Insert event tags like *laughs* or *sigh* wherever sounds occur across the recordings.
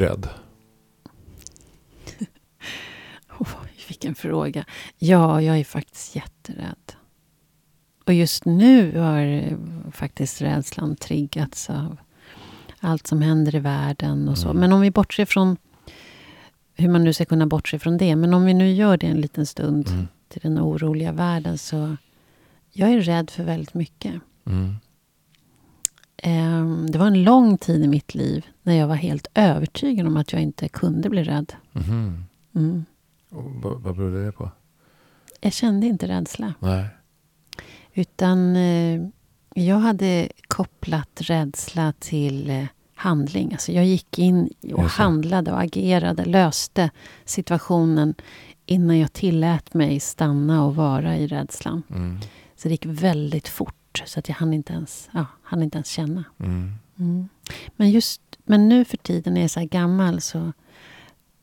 Rädd? *laughs* Oh, vilken fråga. Ja, jag är faktiskt jätterädd. Och just nu har faktiskt rädslan triggats av allt som händer i världen och så. Mm. Men om vi bortser från hur man nu ska kunna bortse från det. Men om vi nu gör det en liten stund Mm. till den oroliga världen så jag är rädd för väldigt mycket. Mm. Ehm, Det var en lång tid i mitt liv när jag var helt övertygad om att jag inte kunde bli rädd. Mhm. Mm. Och vad, vad beror det på? Jag kände inte rädsla. Nej. Utan eh, jag hade kopplat rädsla till eh, handling. Alltså jag gick in och handlade och agerade, löste situationen innan jag tillät mig stanna och vara i rädslan. Mm. Så det gick väldigt fort, så att jag hann inte ens, ja, hann inte ens känna. Mm. Mm. Men, just, men nu för tiden när jag är så här gammal så,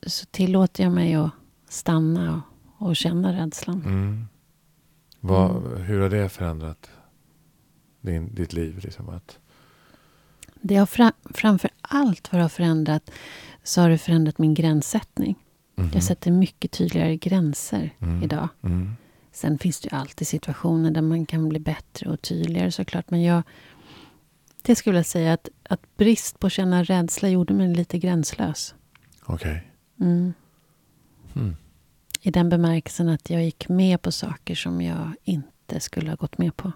så tillåter jag mig att stanna och, och känna rädslan. Mm. Vad, Hur har det förändrat din, ditt liv? Liksom att, Det har fra, framför allt vad det har förändrat så har det förändrat min gränssättning. Mhm. Jag sätter mycket tydligare gränser Mm. idag. Sen finns det ju alltid situationer där man kan bli bättre och tydligare såklart. Men jag, det skulle jag säga att, att brist på att känna rädsla gjorde mig lite gränslös. Okej. Mm. Mm. I den bemärkelsen att jag gick med på saker som jag inte skulle ha gått med på.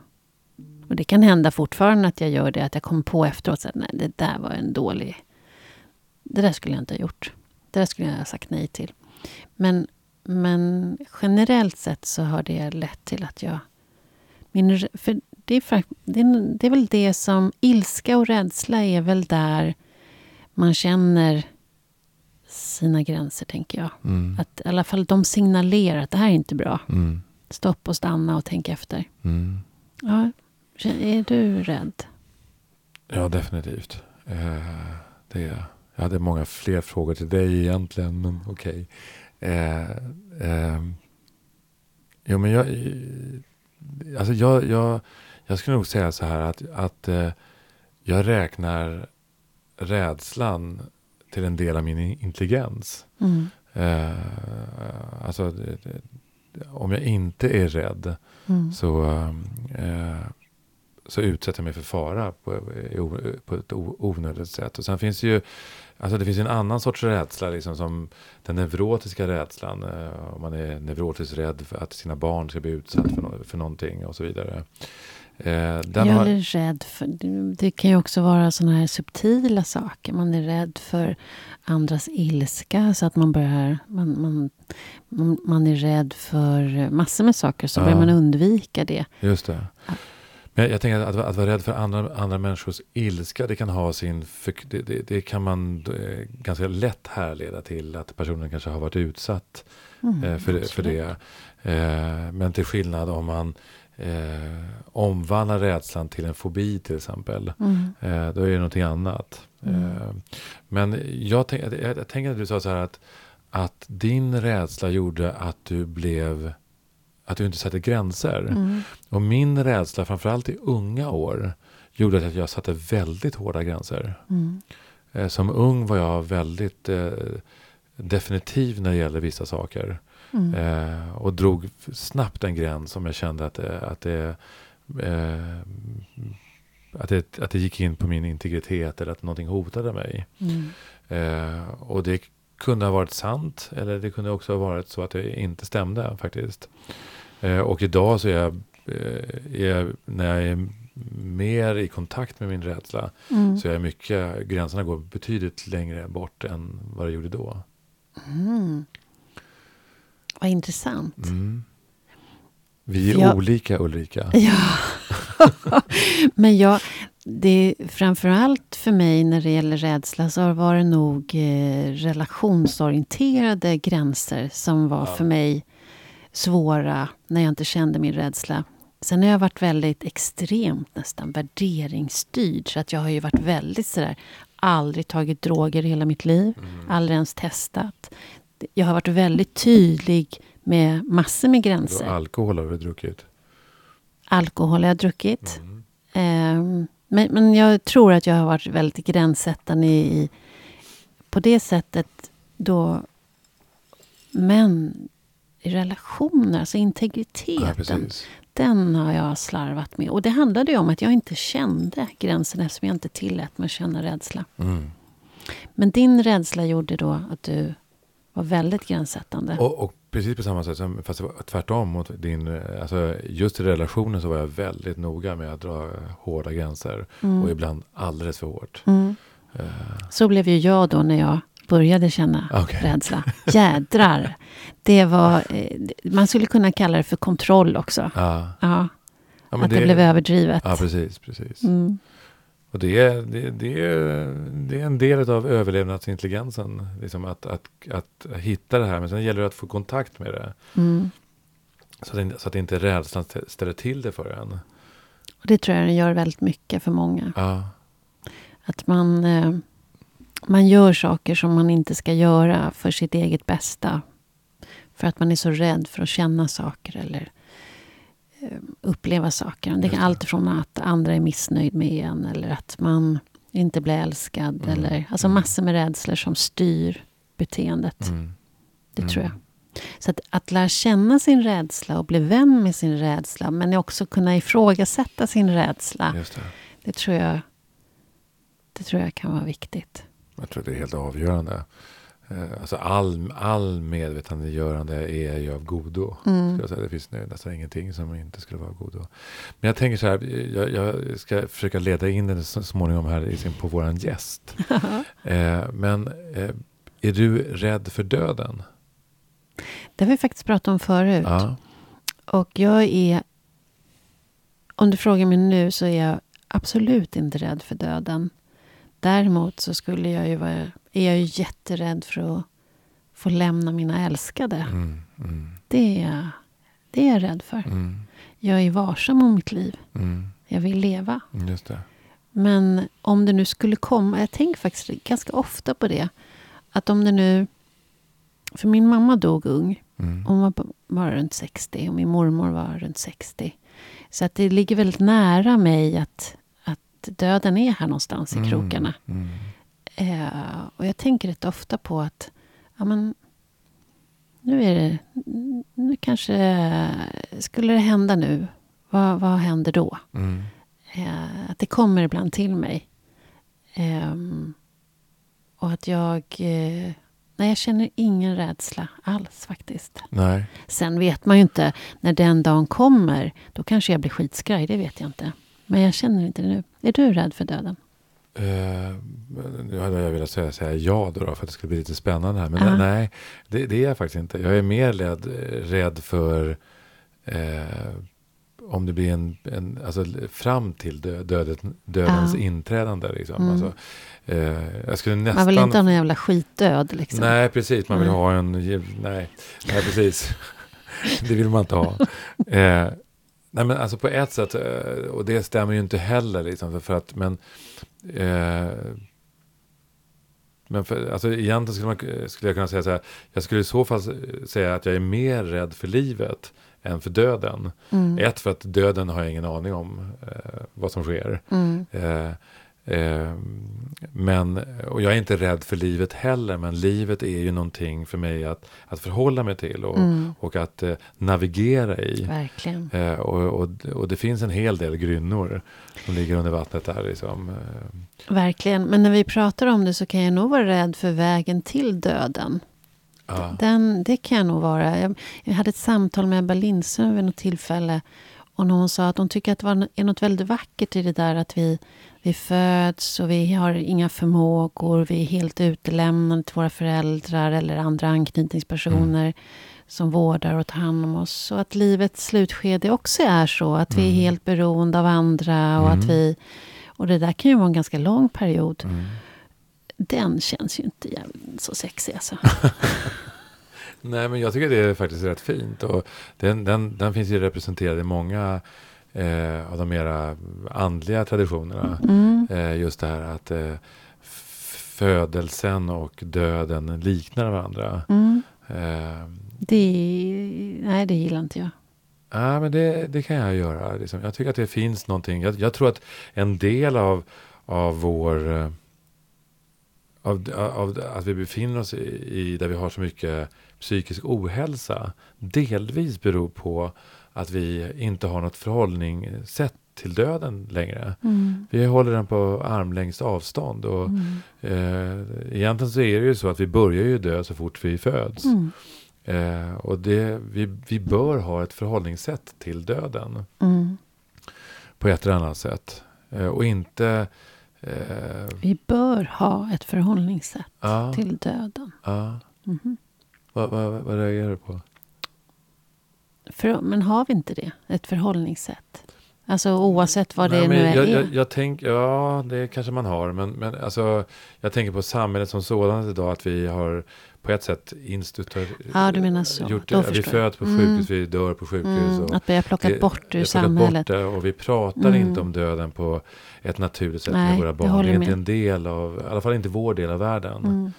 Och det kan hända fortfarande att jag gör det, att jag kommer på efteråt att nej, det där var en dålig... Det där skulle jag inte ha gjort. Det där skulle jag ha sagt nej till. Men, men generellt sett så har det lett till att jag... Min, för det, är, det, är, väl det som... Ilska och rädsla är väl där man känner sina gränser, tänker jag. Mm. Att i alla fall de signalerar att det här är inte bra. Mm. Stopp och stanna och tänk efter. Mm. Ja, är du rädd? Ja, definitivt. Eh, det är jag. Hade många fler frågor till dig egentligen, men okej. Eh, eh, jo, men jag, alltså jag, jag, jag skulle nog säga så här att, att eh, jag räknar rädslan till en del av min intelligens. Mm. Eh, alltså, om jag inte är rädd Mm. så, eh, så utsätter jag mig för fara på, på ett onödigt sätt. Och sen finns det ju alltså det finns en annan sorts rädsla, liksom som den neurotiska rädslan. Eh, om man är neurotiskt rädd för att sina barn ska bli utsatt för, no- för någonting och så vidare. Eh, den jag har, är rädd för... det- kan ju också vara såna här subtila saker. Man är rädd för andras ilska så att man börjar... Man, man, man, man är rädd för massor med saker så Ja. börjar man undvika det. Just det. Men jag tänker att, att vara rädd för andra, andra människors ilska, det kan ha sin... Det, det, det kan man eh, ganska lätt härleda till att personen kanske har varit utsatt Mm, eh, för, för det. Eh, men till skillnad om man eh, omvandlar rädslan till en fobi till exempel, Mm. eh, då är det någonting annat. Mm. Eh, men jag, tänk, jag, jag tänker att du sa så här att, att din rädsla gjorde att du blev... Att du inte satte gränser. Mm. Och min rädsla, framförallt i unga år, gjorde att jag satte väldigt hårda gränser. Mm. Eh, Som ung var jag väldigt eh, definitiv när det gäller vissa saker. Mm. Eh, och drog snabbt en gräns om jag kände att det, att det, eh, att det, att det gick in på min integritet eller att någonting hotade mig. Mm. Eh, och det kunde ha varit sant eller det kunde också ha varit så att det inte stämde faktiskt. Eh, och idag så är jag, eh, är jag, när jag är mer i kontakt med min rädsla Mm. så är jag mycket, gränserna går betydligt längre bort än vad det gjorde då. Mm. Vad intressant. Mm. Vi är Ja. olika Ulrika. *laughs* Ja. Men jag, det, framförallt för mig när det gäller rädsla så var det nog eh, relationsorienterade gränser som var Ja. för mig svåra när jag inte kände min rädsla. Sen har jag varit väldigt extremt nästan värderingsstyrd. Så att jag har ju varit väldigt sådär, aldrig tagit droger i hela mitt liv. Mm. Aldrig ens testat. Jag har varit väldigt tydlig med massor med gränser. alkohol har vi druckit. Alkohol har jag druckit. Mm. Ehm, men, men jag tror att jag har varit väldigt gränssättande i, på det sättet då... Men relationer, alltså Ja, integriteten, precis. den har jag slarvat med. Och det handlade ju om att jag inte kände gränsen eftersom jag inte tillät mig att känna rädsla. Mm. Men din rädsla gjorde då att du var väldigt gränssättande. Och, och precis på samma sätt, fast det var tvärtom mot din, alltså just i relationen så var jag väldigt noga med att dra hårda gränser. Mm. Och ibland alldeles för hårt. Mm. Eh, Så blev ju jag då när jag började känna Okej. rädsla. Jädrar! Det var, eh, man skulle kunna kalla det för kontroll också. ja. Ja, Ja, att det, blev överdrivet. Ja, precis. precis. Mm. Och det är, det, det, är, det är en del av överlevnadsintelligensen. Liksom att, att, att hitta det här. Men sen gäller det att få kontakt med det. Mm. Så att, så att inte rädslan stä- ställer till det för en. Och det tror jag den gör väldigt mycket för många. Ja, Att man, eh, man gör saker som man inte ska göra för sitt eget bästa. För att man är så rädd för att känna saker eller eh, uppleva saker. Det kan allt från att andra är missnöjd med en eller att man inte blir älskad. Mm. Eller, alltså Mm. massor med rädslor som styr beteendet. mm. Det Mm. tror jag. Så att, att lära känna sin rädsla och bli vän med sin rädsla men också kunna ifrågasätta sin rädsla. det. Det tror jag, det tror jag kan vara viktigt. Jag tror det är helt avgörande. Eh, Alltså all, all medvetandegörande är ju av godo. Mm. Jag säga. Det finns nu nästan ingenting som inte skulle vara av godo. Men jag tänker så här, jag, jag ska försöka leda in den så småningom här på våran gäst. *laughs* Eh, men eh, är du rädd för döden? Det har vi faktiskt pratat om förut. Ja. Och jag är... Om du frågar mig nu så är jag absolut inte rädd för döden. Däremot så skulle jag ju vara, är jag ju jätterädd för att få lämna mina älskade. Mm, mm, Det, är, jag- det är jag rädd för. mm, Jag är varsam om mitt liv. mm, Jag vill leva. just det. Men om det nu skulle komma, jag tänker faktiskt ganska ofta på det. Att om det nu, för min mamma dog ung. Mm, Hon var bara runt 60 och min mormor var runt 60. Så att det ligger väldigt nära mig att, att döden är här någonstans i krokarna. Mm, Eh, och jag tänker rätt ofta på att ja, men, nu är det, nu kanske, skulle det hända nu, vad, vad händer då? mm, Eh, att det kommer ibland till mig. Ehm, och att jag... Eh, nej, jag känner ingen rädsla alls faktiskt. nej. Sen vet man ju inte, när den dagen kommer, då kanske jag blir skitskraj, det vet jag inte. Men jag känner inte det nu. Är du rädd för döden? Eh, nu hade jag velat säga, säga ja då, då för att det skulle bli lite spännande här. Men Ja. nej, det, det är jag faktiskt inte. Jag är mer rädd, rädd för eh, om det blir en, en alltså fram till dö, dödet, dödens Ja. inträdande. Liksom. Mm. Alltså, eh, jag skulle nästan... Man vill inte ha någon jävla skitdöd liksom. Nej, precis. Man vill Nej. ha en... Nej, nej precis. *laughs* det vill man inte ha. Eh, nej, men alltså på ett sätt, eh, och det stämmer ju inte heller. Liksom, för, för att, men... Eh, men för, alltså egentligen skulle, man, skulle jag kunna säga så här. Jag skulle i så fall säga att jag är mer rädd för livet än för döden. Mm. Ett, för att döden har jag ingen aning om eh, vad som sker. Mm. Eh, eh, men, och jag är inte rädd för livet heller, men livet är ju någonting för mig att, att förhålla mig till och, Mm. och att eh, navigera i. Verkligen. Eh, och, och, och det finns en hel del grynnor som ligger under vattnet där. Liksom. Eh, Verkligen. Men när vi pratar om det så kan jag nog vara rädd för vägen till döden. ja. Den, det kan jag nog vara. Jag, jag hade ett samtal med Ebba Lindström vid något tillfälle. Och när hon sa att hon tycker att det var, är något väldigt vackert i det där att vi, vi föds och vi har inga förmågor. Vi är helt utelämnade till våra föräldrar eller andra anknytningspersoner som vårdar och tar hand om oss. Och att livets slutskede också är så. Att vi är Mm. helt beroende av andra. Och, att Mm. vi, och det där kan ju vara en ganska lång period. Mm. Den känns ju inte så sexig alltså. *laughs* Nej, men jag tycker det är faktiskt rätt fint. Och den, den, den finns ju representerad i många eh, av de mera andliga traditionerna. Mm. Eh, just det här att eh, födelsen och döden liknar varandra. Mm. Eh, Det, nej, det gillar inte jag. ja, men det, det kan jag göra. Liksom. Jag tycker att det finns någonting. Jag, jag tror att en del av, av vår... eh, av, av att vi befinner oss i, i där vi har så mycket psykisk ohälsa delvis beror på att vi inte har något förhållningssätt till döden längre. Mm. Vi håller den på armlängds avstånd. Och, Mm. eh, egentligen så är det ju så att vi börjar ju dö så fort vi föds. Mm. Eh, och det, vi, vi bör ha ett förhållningssätt till döden Mm. på ett eller annat sätt. Eh, och inte... Eh, Vi bör ha ett förhållningssätt ja, till döden. ja. Mhm. Vad, vad, vad reagerar du på? För, men har vi inte det? Ett förhållningssätt? Alltså oavsett vad det Nej, nu men är. jag, jag, jag tänk, ja, det kanske man har. Men, men alltså, jag tänker på samhället som sådant idag. Att vi har på ett sätt institut, Ja, du menar så. gjort det. Vi jag. föds på Mm. sjukhus, vi dör på sjukhus. Mm, och att vi har plockat det- bort ur samhället. Bort det, och vi pratar Mm. inte om döden på ett naturligt sätt Nej, med våra jag barn. Det är inte med. en del av, i alla fall inte vår del av världen. Mm.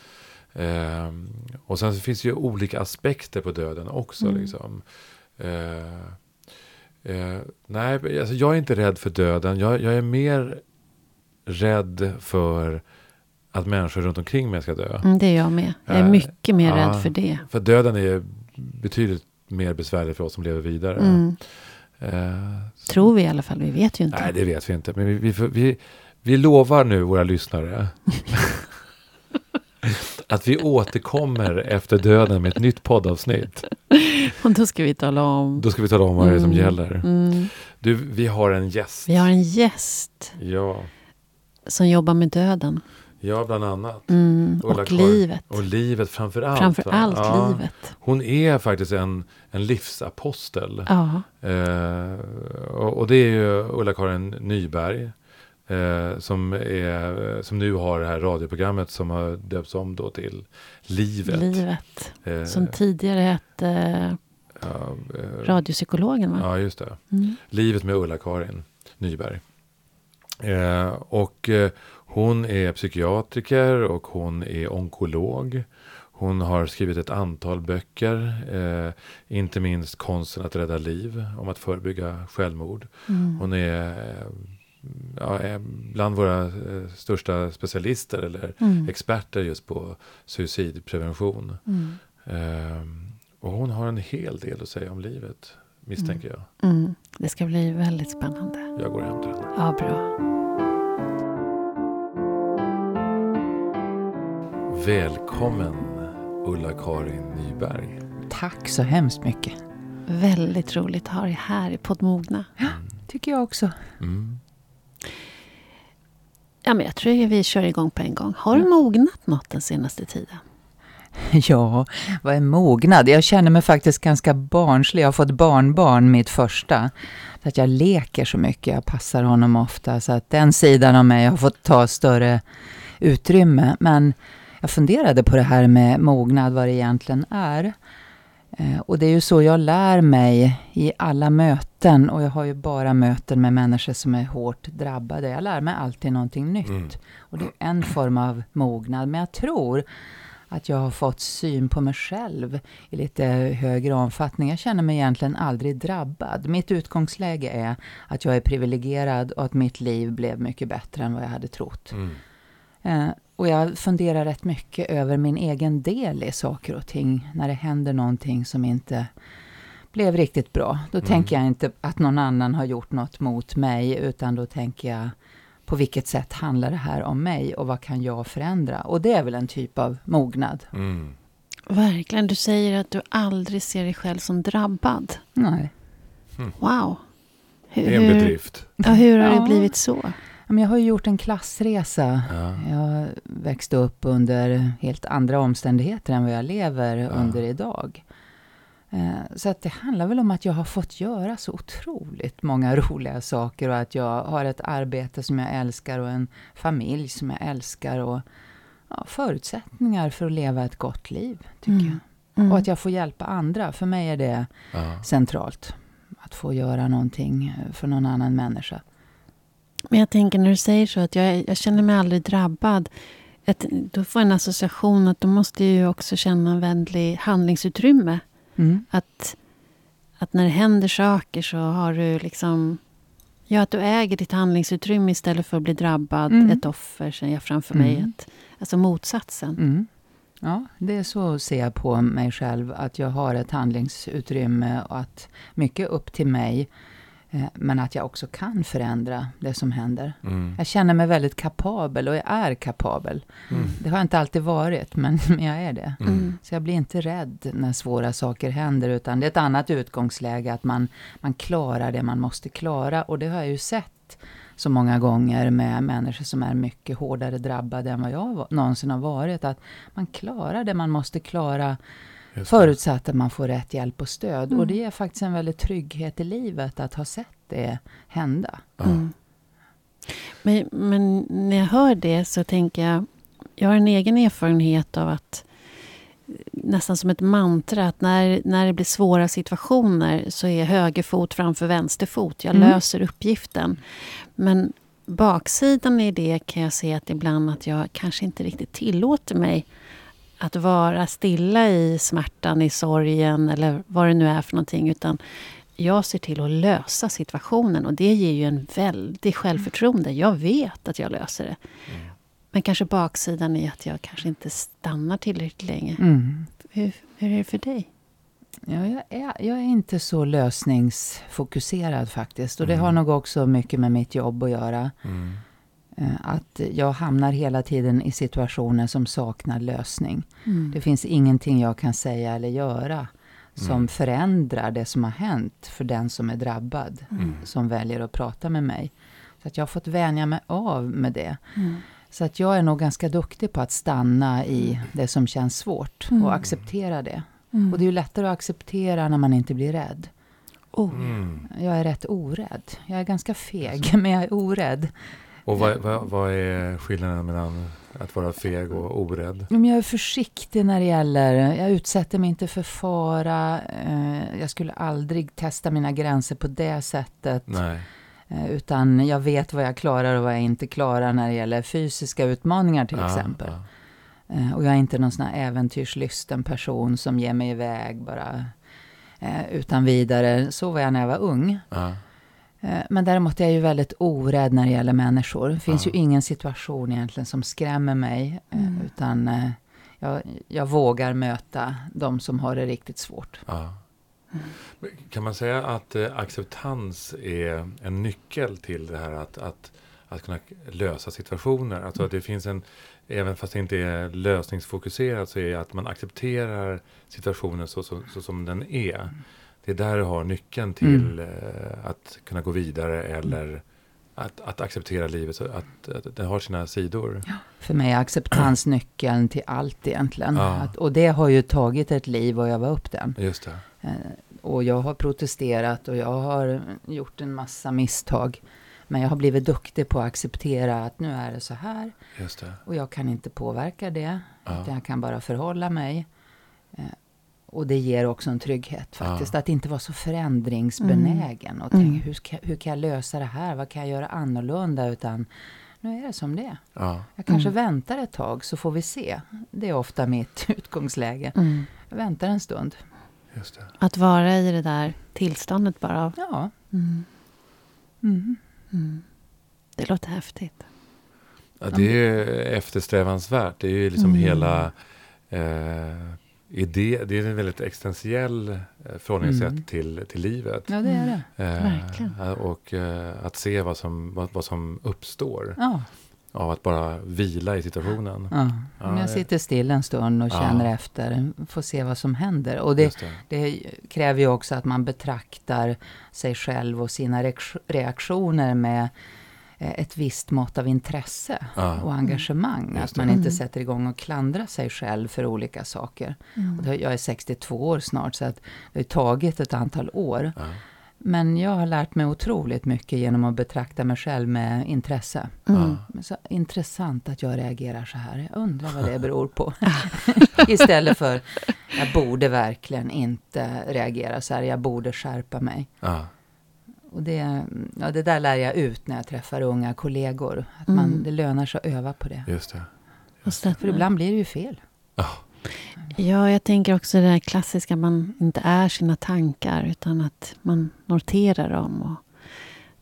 Ehm, och sen finns det ju olika aspekter på döden också. Mm. Liksom. Eh, eh, nej, alltså jag är inte rädd för döden. Jag, jag är mer rädd för att människor runt omkring mig ska dö. Mm, det är jag med. Jag är Eh, mycket mer ja. rädd för det. För döden är betydligt mer besvärlig för oss som lever vidare. Mm. Eh, Tror vi i alla fall. Vi vet ju inte. Nej, det vet vi inte. Men vi, vi, vi, vi lovar nu våra lyssnare *laughs* att vi återkommer efter döden med ett nytt poddavsnitt. Och då ska vi tala om... Då ska vi tala om vad det är som Mm. gäller. Mm. Du, vi har en gäst. Vi har en gäst Ja, som jobbar med döden. ja bland annat. Mm. Och Ulla-Karin. livet. Och livet framför allt. Framför allt Ja. livet. Hon är faktiskt en, en livsapostel. Ja. Eh, och, och det är ju Ulla-Karin Nyberg. Eh, som, är, som nu har det här radioprogrammet som har döpts om då till Livet. Livet. Eh, Som tidigare hette ja, eh, radiopsykologen va? ja, just det. Mm. Livet med Ulla-Karin Nyberg. Eh, och eh, hon är psykiatriker och hon är onkolog. Hon har skrivit ett antal böcker, eh, inte minst Konsten att rädda liv, om att förebygga självmord. Mm. Hon är eh, ja, är bland våra eh, största specialister eller Mm. experter just på suicidprevention. Mm. Ehm, och hon har en hel del att säga om livet, misstänker jag. Mm. Det ska bli väldigt spännande. Jag går och hämtar henne. Ja, bra. Välkommen Ulla-Karin Nyberg. Tack så hemskt mycket. Väldigt roligt att ha dig här i Poddmogna. Tycker jag också. Mm. Ja, men jag tror att vi kör igång på en gång. Har du mognat något den senaste tiden? *laughs* Ja, vad är mognad? Jag känner mig faktiskt ganska barnslig. Jag har fått barnbarn, mitt första. Så att jag leker så mycket. Jag passar honom ofta. Så att den sidan av mig har fått ta större utrymme. Men jag funderade på det här med mognad, vad det egentligen är. Eh, Och det är ju så jag lär mig i alla möten. Och jag har ju bara möten med människor som är hårt drabbade. Jag lär mig alltid någonting nytt. Mm. Och det är en form av mognad. Men jag tror att jag har fått syn på mig själv i lite högre omfattning. Jag känner mig egentligen aldrig drabbad. Mitt utgångsläge är att jag är privilegierad och att mitt liv blev mycket bättre än vad jag hade trott. Mm. Eh, och jag funderar rätt mycket över min egen del i saker och ting. När det händer någonting som inte blev riktigt bra. Då Mm. tänker jag inte att någon annan har gjort något mot mig. Utan då tänker jag på vilket sätt handlar det här om mig och vad kan jag förändra? Och det är väl en typ av mognad. Mm. Verkligen. Du säger att du aldrig ser dig själv som drabbad. Nej. Wow. Hur, Det är en hur, bedrift. ja, hur har det Ja. blivit så? Men jag har ju gjort en klassresa. Ja. Jag växte upp under helt andra omständigheter än vad jag lever under idag. Eh, Så att det handlar väl om att jag har fått göra så otroligt många *laughs* roliga saker och att jag har ett arbete som jag älskar och en familj som jag älskar och ja, förutsättningar för att leva ett gott liv, tycker Mm. jag. Mm. Och att jag får hjälpa andra. För mig är det Ja. centralt. Att få göra någonting för någon annan människa. Men jag tänker när du säger så att jag, jag känner mig aldrig drabbad. Ett, då får jag en association att då måste jag ju också känna en väldig handlingsutrymme. Mm. Att, att när det händer saker så har du liksom... Ja, att du äger ditt handlingsutrymme istället för att bli drabbad, Mm. ett offer, ser jag framför mig. Mm. Att, alltså motsatsen. Mm. Ja, det är så ser jag på mig själv. Att jag har ett handlingsutrymme och att mycket upp till mig. Eh, Men att jag också kan förändra det som händer. Mm. Jag känner mig väldigt kapabel och jag är kapabel. Mm. Det har jag inte alltid varit, *laughs* men men jag är det. Mm. Så jag blir inte rädd när svåra saker händer, utan det är ett annat utgångsläge, att man, man klarar det man måste klara. Och det har jag ju sett så många gånger med människor som är mycket hårdare drabbade än vad jag någonsin har varit. Att man klarar det man måste klara, Just förutsatt att man får rätt hjälp och stöd. Mm. Och det ger faktiskt en väldigt trygghet i livet att ha sett det hända. Mm. Men, men när jag hör det så tänker jag, jag har en egen erfarenhet av att nästan som ett mantra att när, när det blir svåra situationer så är höger fot framför vänster fot. Jag Mm. löser uppgiften. Men baksidan i det kan jag se att ibland att jag kanske inte riktigt tillåter mig att vara stilla i smärtan, i sorgen eller vad det nu är för någonting. Utan jag ser till att lösa situationen och det ger ju en väldig självförtroende. Jag vet att jag löser det. Mm. Men kanske baksidan är att jag kanske inte stannar tillräckligt länge. Mm. Hur, hur är det för dig? Ja, jag, är, jag är inte så lösningsfokuserad faktiskt. Och det Mm. har nog också mycket med mitt jobb att göra. Mm. Eh, Att jag hamnar hela tiden i situationer som saknar lösning. Det finns ingenting jag kan säga eller göra som Mm. förändrar det som har hänt för den som är drabbad, Mm. som väljer att prata med mig. Så att jag har fått vänja mig av med det. Mm. Så att jag är nog ganska duktig på att stanna i det som känns svårt Mm. och acceptera det. Mm. Och det är ju lättare att acceptera när man inte blir rädd. Oh. Mm. Jag är rätt orädd. Jag är ganska feg, *laughs* men jag är orädd. Och vad, vad, vad är skillnaden mellan att vara feg och orädd? Jag är försiktig när det gäller, jag utsätter mig inte för fara. Eh, jag skulle aldrig testa mina gränser på det sättet. Nej. Eh, utan jag vet vad jag klarar och vad jag inte klarar när det gäller fysiska utmaningar till Ja, exempel. ja. Eh, och jag är inte någon sån här äventyrslysten person som ger mig iväg bara utan vidare. Så var jag när jag var ung. Ja. Eh, Men däremot är jag ju väldigt orädd när det gäller människor. Det finns Ja. ju ingen situation egentligen som skrämmer mig. eh, Mm. Utan eh, jag, jag vågar möta de som har det riktigt svårt. Ja. Kan man säga att acceptans är en nyckel till det här att, att, att kunna lösa situationer? Alltså att det finns en, även fast det inte är lösningsfokuserat, så är det att man accepterar situationen så, så, så som den är. Det är där du har nyckeln till eh, att kunna gå vidare eller att, att acceptera livet, så att, att det har sina sidor. För mig är acceptans *clears throat* nyckeln till allt egentligen. Ja. Att, och det har ju tagit ett liv att öva upp den. Just det. Eh, Och jag har protesterat och jag har gjort en massa misstag. Men jag har blivit duktig på att acceptera att nu är det så här. Just det. Och jag kan inte påverka det. Ja. Jag kan bara förhålla mig. Och det ger också en trygghet faktiskt. Att inte vara så förändringsbenägen. Och Mm. tänka, hur, ska, hur kan jag lösa det här? Vad kan jag göra annorlunda? Utan nu är det som det är. Ja. Jag kanske Mm. väntar ett tag så får vi se. Det är ofta mitt *laughs* utgångsläge. Mm. Jag väntar en stund. Just det. Att vara i det där tillståndet bara. Av. Ja. Mm. Mm. Mm. Det låter häftigt. Ja, det är eftersträvansvärt. Det är ju liksom Mm. hela eh, idé, det är en väldigt existentiell eh, förhållningssätt Mm. till, till livet. Ja, det är det. Eh, Verkligen. och eh, att se vad som, vad, vad som uppstår Ja. av att bara vila i situationen. ja. Ja, Om jag sitter still en stund och Ja. känner efter, får se vad som händer. Och det, det. det kräver ju också att man betraktar sig själv och sina reak- reaktioner med eh, ett visst mått av intresse Ja. och engagemang. Just Att man inte Mm. sätter igång och klandrar sig själv för olika saker. Mm. Jag är 62 år snart, så att det har tagit ett antal år. Ja. Men jag har lärt mig otroligt mycket genom att betrakta mig själv med intresse. Mm. Så intressant att jag reagerar så här. Jag undrar vad det beror på. *laughs* *laughs* Istället för, jag borde verkligen inte reagera så här. Jag borde skärpa mig. Ja. Och det, ja, det där lär jag ut när jag träffar unga kollegor. Att man, Mm. Det lönar sig att öva på det. Just det. Och så- För ibland blir det ju fel. Ja. Ja, jag tänker också det där klassiska, man inte är sina tankar utan att man noterar dem och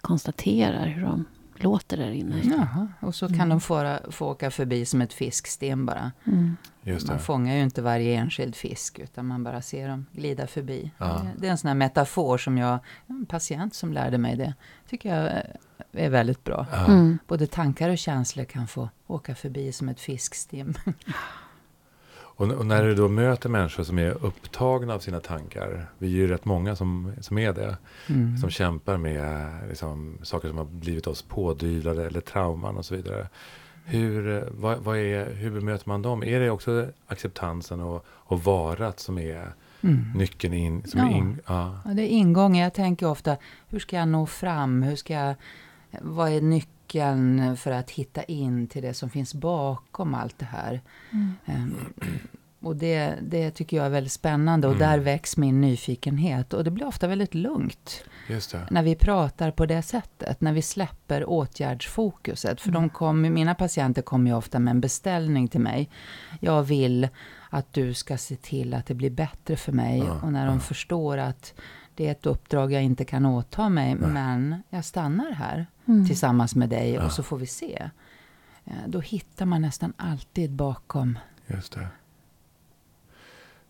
konstaterar hur de låter där inne. Jaha, och så kan Mm. de få, få åka förbi som ett fisksten bara. Mm. Just Man fångar ju inte varje enskild fisk utan man bara ser dem glida förbi. Ja. Det- är en sån här metafor som jag, en patient som lärde mig det, tycker jag är väldigt bra. Ja. Mm. Både tankar och känslor kan få åka förbi som ett fiskstim. *laughs* Och, och när du då möter människor som är upptagna av sina tankar. Vi är ju rätt många som, som är det. Mm. Som kämpar med liksom, saker som har blivit oss pådyvlade eller trauman och så vidare. Hur, eh, vad, vad är, hur bemöter man dem? Är det också acceptansen och, och varat som är Mm. nyckeln in? Som Ja. är in, ja. Ja, det är ingången. Jag tänker ofta, hur ska jag nå fram? Hur ska jag, vad är nyckeln för att hitta in till det som finns bakom allt det här? Mm. Ehm, och det, det tycker jag är väldigt spännande och Mm. där väcks min nyfikenhet. Och det blir ofta väldigt lugnt Just det. när vi pratar på det sättet. När vi släpper åtgärdsfokuset. För Mm. de kom, mina patienter kommer ju ofta med en beställning till mig. Jag vill att du ska se till att det blir bättre för mig. Ja, och när de ja. förstår att det är ett uppdrag jag inte kan åta mig. Nej. Men jag stannar här Mm. tillsammans med dig Ja. och så får vi se. Eh, Då hittar man nästan alltid bakom. Just det.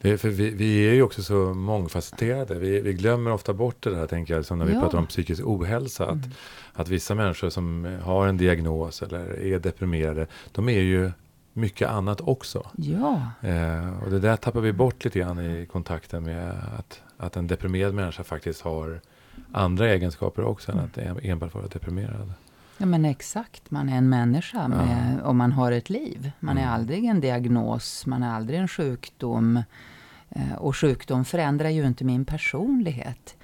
det är för vi, vi är ju också så mångfacetterade. Vi, vi glömmer ofta bort det där, tänker jag, som när vi Ja. pratar om psykisk ohälsa. Att, Mm. att vissa människor som har en diagnos eller är deprimerade, de är ju mycket annat också. Ja, Eh, och det där tappar vi bort lite grann i kontakten med att, att en deprimerad människa faktiskt har andra egenskaper också än att en- enbart vara deprimerad. Ja men exakt, man är en människa med, och man har ett liv. Man är Mm. aldrig en diagnos, man är aldrig en sjukdom. Eh, Och sjukdom förändrar ju inte min personlighet.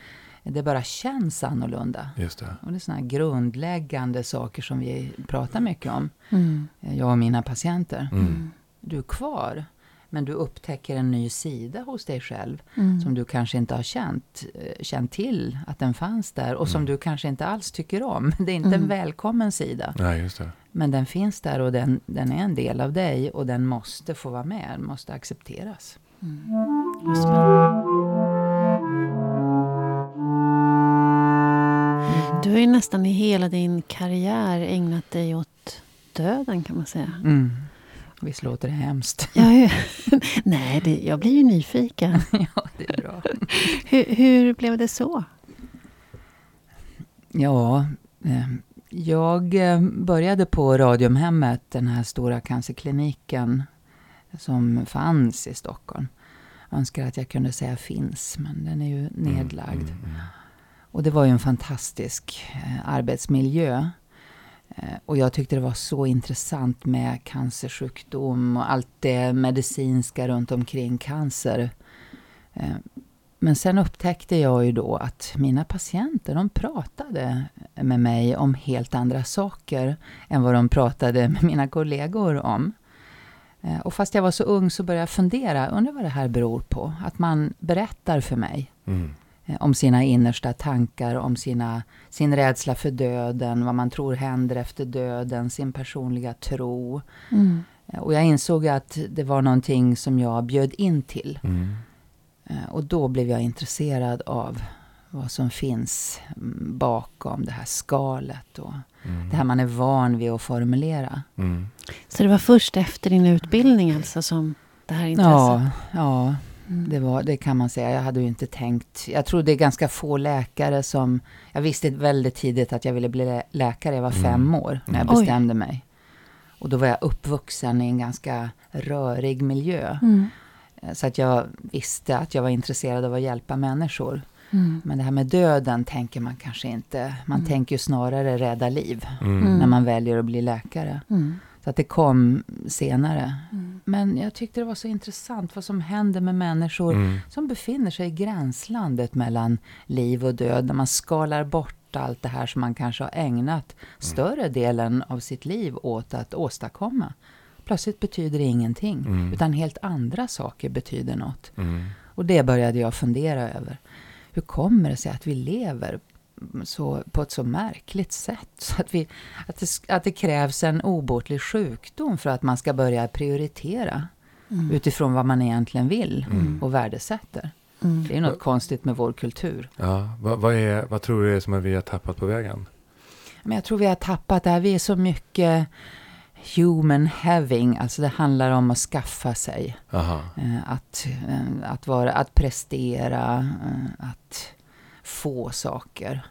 Det bara känns annorlunda. Just det. Och det är sådana här grundläggande saker som vi pratar mycket om, Mm. eh, jag och mina patienter. Mm. Du är kvar, men du upptäcker en ny sida hos dig själv Mm. som du kanske inte har känt, eh, känt till att den fanns där och som Mm. du kanske inte alls tycker om. *laughs* Det är inte Mm. en välkommen sida. Nej, just det. Men den finns där och den, den är en del av dig och den måste få vara med, den måste accepteras. Mm. Har ju nästan i hela din karriär ägnat dig åt döden kan man säga. Mm. Visst låter det hemskt? Jag *laughs* är, nej, det, jag blir ju nyfiken. *laughs* ja, det är bra. Hur, hur blev det så? Ja, eh, jag eh, började på Radiumhemmet, den här stora cancerkliniken som fanns i Stockholm. Jag önskar att jag kunde säga finns, men den är ju nedlagd. Mm, mm, mm. Och det var ju en fantastisk eh, arbetsmiljö. Eh, och jag tyckte det var så intressant med cancersjukdom och allt det medicinska runt omkring cancer. Eh, men sen upptäckte jag ju då att mina patienter, de pratade med mig om helt andra saker än vad de pratade med mina kollegor om. Och fast jag var så ung så började jag fundera, undrar vad det här beror på? Att man berättar för mig Mm eh, om sina innersta tankar, om sina, sin rädsla för döden, vad man tror händer efter döden, sin personliga tro. Mm. Eh, Och jag insåg att det var någonting som jag bjöd in till. Mm. Eh, Och då blev jag intresserad av vad som finns mm, bakom det här skalet och Mm. det här man är van vid att formulera. Mm. Så det var först efter din utbildning alltså som det här intresset? Ja, ja Mm. det, var, det kan man säga. Jag hade ju inte tänkt. Jag tror det är ganska få läkare som... Jag visste väldigt tidigt att jag ville bli lä- läkare. Jag var Mm. fem år när jag Oj. bestämde mig. Och då var jag uppvuxen i en ganska rörig miljö. Mm. Eh, Så att jag visste att jag var intresserad av att hjälpa människor. Mm. Men det här med döden tänker man kanske inte. Man Mm. tänker ju snarare rädda liv. Mm. när man väljer att bli läkare. Mm. Så att det kom senare. Mm. Men jag tyckte det var så intressant vad som händer med människor Mm. som befinner sig i gränslandet mellan liv och död. När man skalar bort allt det här som man kanske har ägnat större delen av sitt liv åt att åstadkomma. Plötsligt betyder det ingenting, Mm. utan helt andra saker betyder något. Mm. Och det började jag fundera över. Hur kommer det sig att vi lever så, på ett så märkligt sätt? *laughs* Så att, vi, att, det, att det krävs en obotlig sjukdom för att man ska börja prioritera Mm. utifrån vad man egentligen vill Mm. och värdesätter. Mm. Det är något konstigt med vår kultur. Ja, vad, vad, är, vad tror du är som vi har tappat på vägen? Men jag tror vi har tappat det här. Vi är så mycket human having, alltså det handlar om att skaffa sig. Aha. Eh, Att, eh, att, vara, att prestera, eh, att få saker.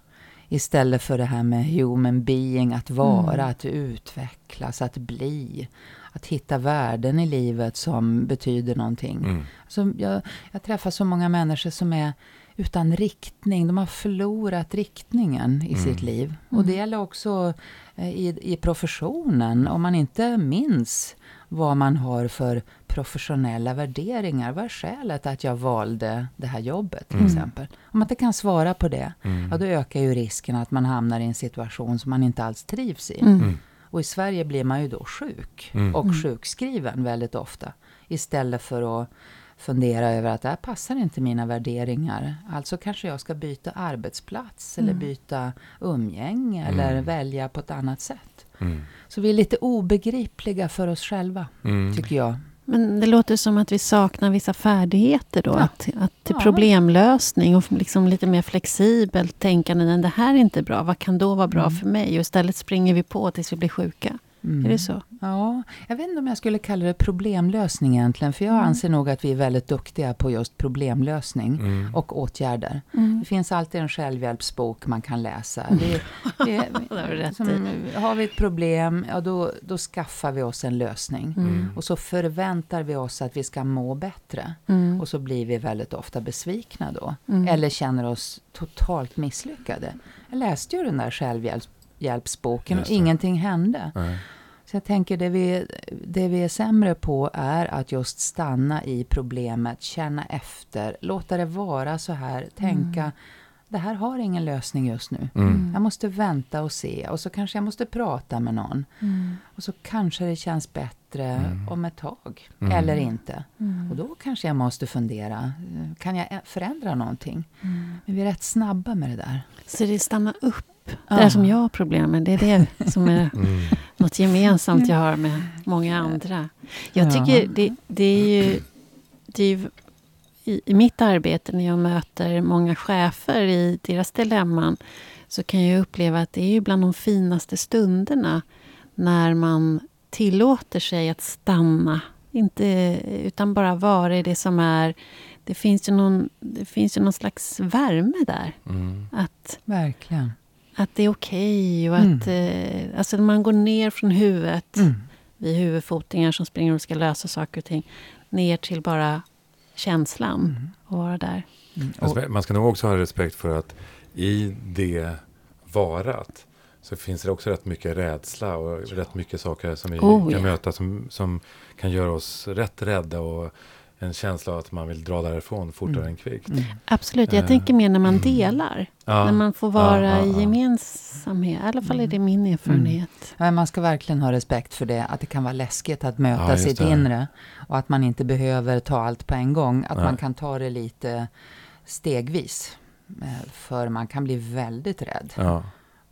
Istället för det här med human being, att vara, Mm. att utvecklas, att bli. Att hitta värden i livet som betyder någonting. Mm. Så jag, jag träffar så många människor som är utan riktning. De har förlorat riktningen i Mm. sitt liv. Och det gäller också eh, i, i professionen. Om man inte minns vad man har för professionella värderingar. Vad är skälet att jag valde det här jobbet till Mm. exempel? Om man inte kan svara på det, Mm. ja, då ökar ju risken att man hamnar i en situation som man inte alls trivs i. Mm. Mm. Och i Sverige blir man ju då sjuk Mm. och Mm. sjukskriven väldigt ofta. Istället för att fundera över att det här passar inte mina värderingar. Alltså kanske jag ska byta arbetsplats eller byta umgänge eller Mm. välja på ett annat sätt. Mm. Så vi är lite obegripliga för oss själva, Mm. tycker jag. Men det låter som att vi saknar vissa färdigheter då. Ja. Att, att till Ja. problemlösning och liksom lite mer flexibelt tänkande. Det här är inte bra. Vad kan då vara bra Mm. för mig? Och istället springer vi på tills vi blir sjuka. Mm. Är det så? Ja, jag vet inte om jag skulle kalla det problemlösning egentligen. För jag Mm. anser nog att vi är väldigt duktiga på just problemlösning Mm. och åtgärder. Mm. Det finns alltid en självhjälpsbok man kan läsa. Vi, vi, *laughs* Det har du rätt som, har vi ett problem, ja då, då skaffar vi oss en lösning. Mm. Och så förväntar vi oss att vi ska må bättre. Mm. Och så blir vi väldigt ofta besvikna då. Mm. Eller känner oss totalt misslyckade. Jag läste ju den där självhjälpsboken och det. ingenting hände. Nej. Så jag tänker det vi, det vi är sämre på är att just stanna i problemet, känna efter, låta det vara så här, tänka Mm. det här har ingen lösning just nu. Mm. Jag måste vänta och se och så kanske jag måste prata med någon. Mm. Och så kanske det känns bättre Mm. om ett tag. Mm. Eller inte. Mm. Och då kanske jag måste fundera. Kan jag förändra någonting? Mm. Men vi är rätt snabba med det där. Så det stanna upp. Det Ja. där som jag har problem med. Det är det som är *laughs* Mm. något gemensamt jag har med många andra. Jag Ja. tycker det, det är ju... Det är ju i, I mitt arbete när jag möter många chefer i deras dilemman så kan jag uppleva att det är ju bland de finaste stunderna när man tillåter sig att stanna. Inte, utan bara vara i det som är... Det finns ju någon, det finns ju någon slags värme där. Mm. Att, Verkligen. Att det är okej och Mm. att... Eh, alltså när man går ner från huvudet Mm. vi är huvudfotingar som springer och ska lösa saker och ting. Ner till bara känslan Mm. och vara där. Mm. Alltså, man ska nog också ha respekt för att i det varat så finns det också rätt mycket rädsla och rätt mycket saker som vi Oh, kan ja. möta som, som kan göra oss rätt rädda och en känsla av att man vill dra därifrån fortare Mm. än kvickt. mm. Absolut, jag Eh, tänker mer när man mm. delar. Ja. När man får vara Ja, ja, i ja. gemensamhet. I alla fall är det min erfarenhet. Men man ska verkligen ha respekt för det, att det kan vara läskigt att möta Ja, sitt det. inre. Och att man inte behöver ta allt på en gång. Att Nej. man kan ta det lite stegvis. Eh, För man kan bli väldigt rädd. Ja.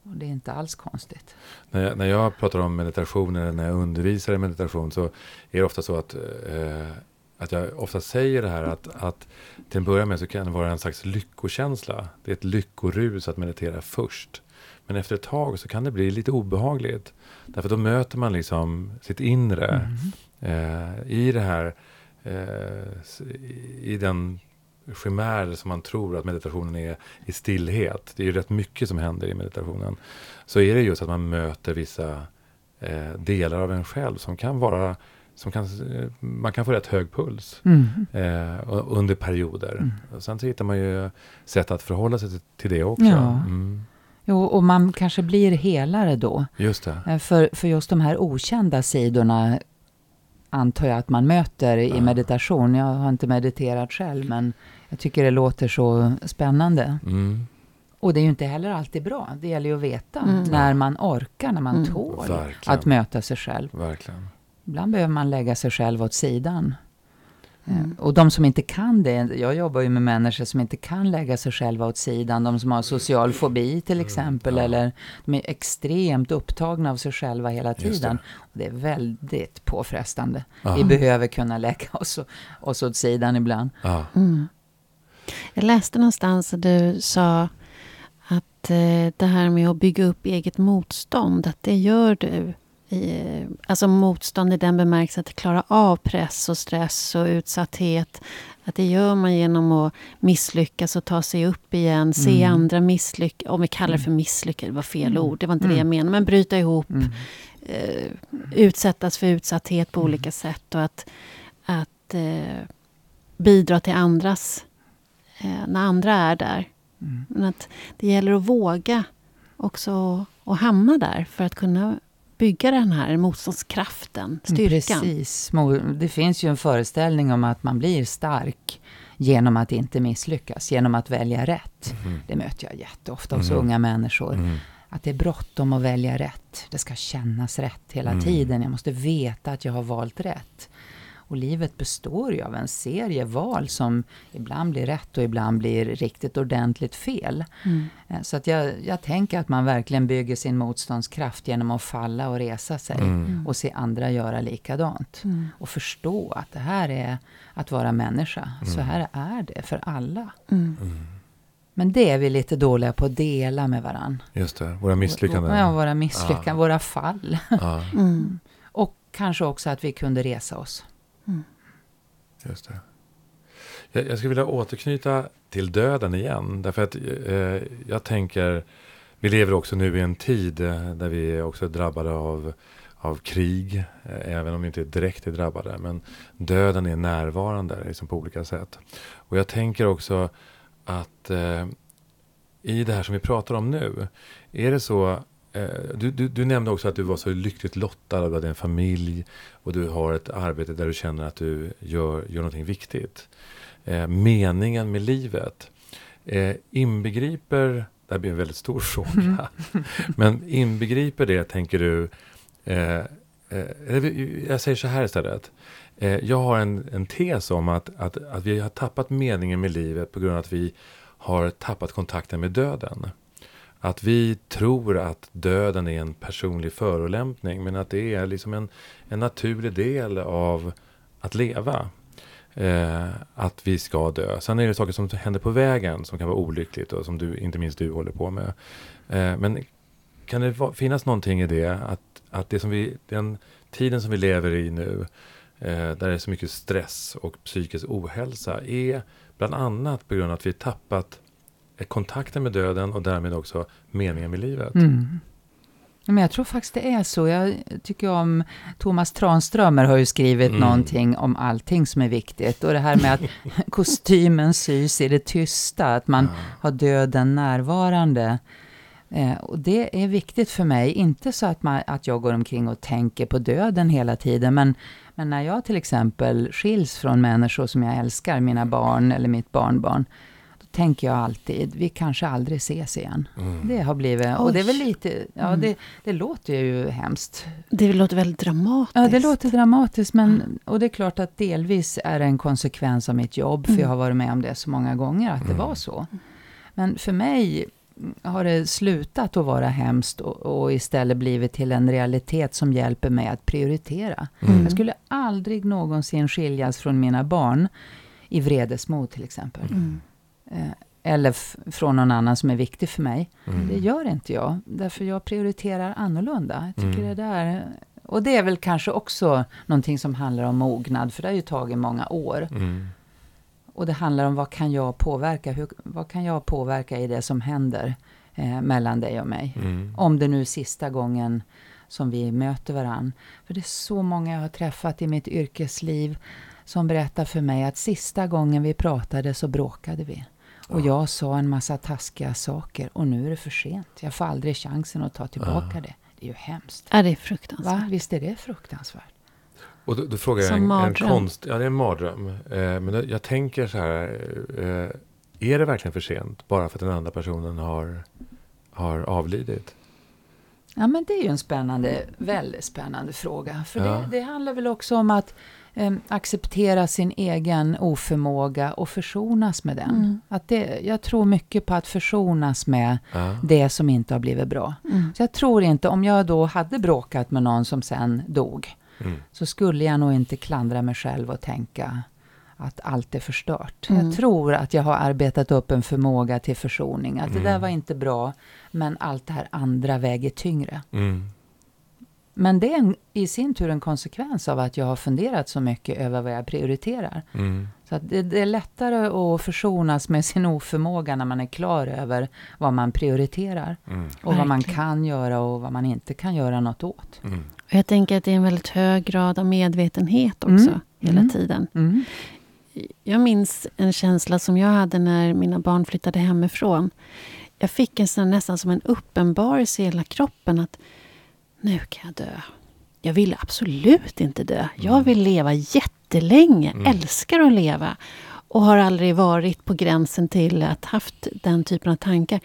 Och det är inte alls konstigt. När, jag, när jag pratar om meditation eller när jag undervisar i meditation så är det ofta så att, eh, att jag ofta säger det här att, att till en början med så kan det vara en slags lyckokänsla. Det är ett lyckorus att meditera först. Men efter ett tag så kan det bli lite obehagligt. Därför då möter man liksom sitt inre eh, i det här, eh, i den chimär som man tror att meditationen är i stillhet. Det är ju rätt mycket som händer i meditationen. Så är det just att man möter vissa eh, delar av en själv som kan vara, som kan, man kan få rätt hög puls Mm. eh, under perioder. Mm. Och sen så hittar man ju sätt att förhålla sig till, till det också. Ja. Mm, Jo, och man kanske blir helare då. just det. Eh, För, för just de här okända sidorna antar jag att man möter i Ja. meditation. Jag har inte mediterat själv, men jag tycker det låter så spännande. Mm, Och det är ju inte heller alltid bra. Det gäller ju att veta Mm. när man orkar, när man Mm. tål verkligen. att möta sig själv. verkligen. Ibland behöver man lägga sig själv åt sidan. Eh, Mm. Och de som inte kan det, jag jobbar ju med människor som inte kan lägga sig själva åt sidan. De som har social fobi till exempel, Mm, ja. eller de är extremt upptagna av sig själva hela det. tiden. Och det är väldigt påfrestande. Ja. Vi behöver kunna lägga *laughs* oss, oss åt sidan ibland. Mm. Jag läste någonstans att du sa att eh, det här med att bygga upp eget motstånd, att det gör du. I, alltså motstånd i den bemärkelsen att klara av press och stress och utsatthet. Att det gör man genom att misslyckas och ta sig upp igen, se Mm. andra misslyckas. Om vi kallar det för misslyckade, det var fel Mm. ord, det var inte det Mm. jag menade. Men bryta ihop, Mm. eh, utsättas för utsatthet på Mm. olika sätt och att, att eh, bidra till andras, eh, när andra är där. Mm. Men att det gäller att våga också och hamna där för att kunna bygga den här motståndskraften, styrkan. Precis. Det finns ju en föreställning om att man blir stark genom att inte misslyckas, genom att välja rätt. Mm. Det möter jag jätteofta hos Mhm. unga människor. Mm. Att det är bråttom att välja rätt. Det ska kännas rätt hela Mm. tiden. Jag måste veta att jag har valt rätt. Och livet består ju av en serie val som ibland blir rätt och ibland blir riktigt ordentligt fel. Mm. Eh, Så att jag, jag tänker att man verkligen bygger sin motståndskraft genom att falla och resa sig. Mm. Och se andra göra likadant. Mm. Och förstå att det här är att vara människa. Så Mm. här är det för alla. Mm. Mm. Men det är vi lite dåliga på att dela med varandra. Just det, våra misslyckanden. Ja, våra misslyckanden, Ja. våra fall. Ja, Mm. Och kanske också att vi kunde resa oss just det. Jag, jag skulle vilja återknyta till döden igen. Därför att eh, jag tänker, vi lever också nu i en tid eh, där vi är också drabbade av, av krig. Eh, även om vi inte direkt är drabbade. Men döden är närvarande liksom på olika sätt. Och jag tänker också att eh, i det här som vi pratar om nu. Är det så du, du, du nämnde också att du var så lyckligt lottad. Du hade en familj och du har ett arbete där du känner att du gör, gör någonting viktigt. Eh, meningen med livet eh, inbegriper, det här blir en väldigt stor *laughs* fråga, men inbegriper det, tänker du, eh, eh, jag säger så här istället. Eh, jag har en, en tes om att, att, att vi har tappat meningen med livet på grund av att vi har tappat kontakten med döden. Att vi tror att döden är en personlig förolämpning men att det är liksom en, en naturlig del av att leva. Eh, att vi ska dö. Sen är det saker som händer på vägen som kan vara olyckligt och som du, inte minst du håller på med. Eh, men kan det va- finnas någonting i det att, att det som vi, den tiden som vi lever i nu eh, där det är så mycket stress och psykisk ohälsa är bland annat på grund av att vi tappat kontakten med döden och därmed också meningen med livet. Mm. Men jag tror faktiskt det är så. Jag tycker om Thomas Tranströmer har ju skrivit Mm. någonting om allting som är viktigt. Och det här med att *laughs* kostymen sys i det tysta, att man Ja. har döden närvarande. Eh, och det är viktigt för mig, inte så att, man, att jag går omkring och tänker på döden hela tiden, men, men när jag till exempel skiljs från människor som jag älskar, mina barn eller mitt barnbarn, tänker jag alltid, vi kanske aldrig ses igen. Mm. Det har blivit, och det är väl Oj. lite, ja Mm. det, det låter ju hemskt. Det låter väldigt dramatiskt. Ja, det låter dramatiskt, men, och det är klart att delvis är det en konsekvens av mitt jobb, för Mm. jag har varit med om det så många gånger, att det Mm. var så. Men för mig har det slutat att vara hemskt och, och istället blivit till en realitet som hjälper mig att prioritera. Mm. Jag skulle aldrig någonsin skiljas från mina barn i vredesmod till exempel. Mm. Eh, eller från någon annan som är viktig för mig. Mm. Det gör inte jag, därför jag prioriterar annorlunda. Jag tycker Mm. det där... Och det är väl kanske också någonting som handlar om mognad, för det har ju tagit många år. Mm. Och det handlar om vad kan jag påverka? Hur, vad kan jag påverka i det som händer eh, mellan dig och mig? Mm. Om det nu är sista gången som vi möter varann. För det är så många jag har träffat i mitt yrkesliv som berättar för mig att sista gången vi pratade så bråkade vi. Och Ja. jag sa en massa taskiga saker och nu är det för sent. Jag får aldrig chansen att ta tillbaka Ja. det. Det är ju hemskt. Ja, det är fruktansvärt. Va? Visst är det fruktansvärt? Och då, då frågar jag Som en, en mardröm. konst... Ja, det är en mardröm. Eh, men då- jag tänker så här. Eh, är det verkligen för sent bara för att den andra personen har, har avlidit? Ja, men det är ju en spännande, väldigt spännande fråga. För Ja. det, det handlar väl också om att eh, acceptera sin egen oförmåga och försonas med den. Mm. Att det, jag tror mycket på att försonas med Ja. det som inte har blivit bra. Mm. Så jag tror inte, om jag då hade bråkat med någon som sen dog, Mm. så skulle jag nog inte klandra mig själv och tänka att allt är förstört. Mm. Jag tror att jag har arbetat upp en förmåga till försoning. Att det där Mm. var inte bra, men allt det här andra väger tyngre. Men det är en, i sin tur en konsekvens av att jag har funderat så mycket över vad jag prioriterar. Mm. Så att det, det är lättare att försonas med sin oförmåga när man är klar över vad man prioriterar. Mm. Och vad man kan göra och vad man inte kan göra något åt. Mm. Och jag tänker att det är en väldigt hög grad av medvetenhet också, Mm. hela Mm. tiden. Mm. Jag minns en känsla som jag hade när mina barn flyttade hemifrån. Jag fick en sån, nästan som en uppenbarelse i hela kroppen att nu kan jag dö. Jag vill absolut inte dö. Jag vill leva jättelänge, Mm. älskar att leva. Och har aldrig varit på gränsen till att haft den typen av tankar.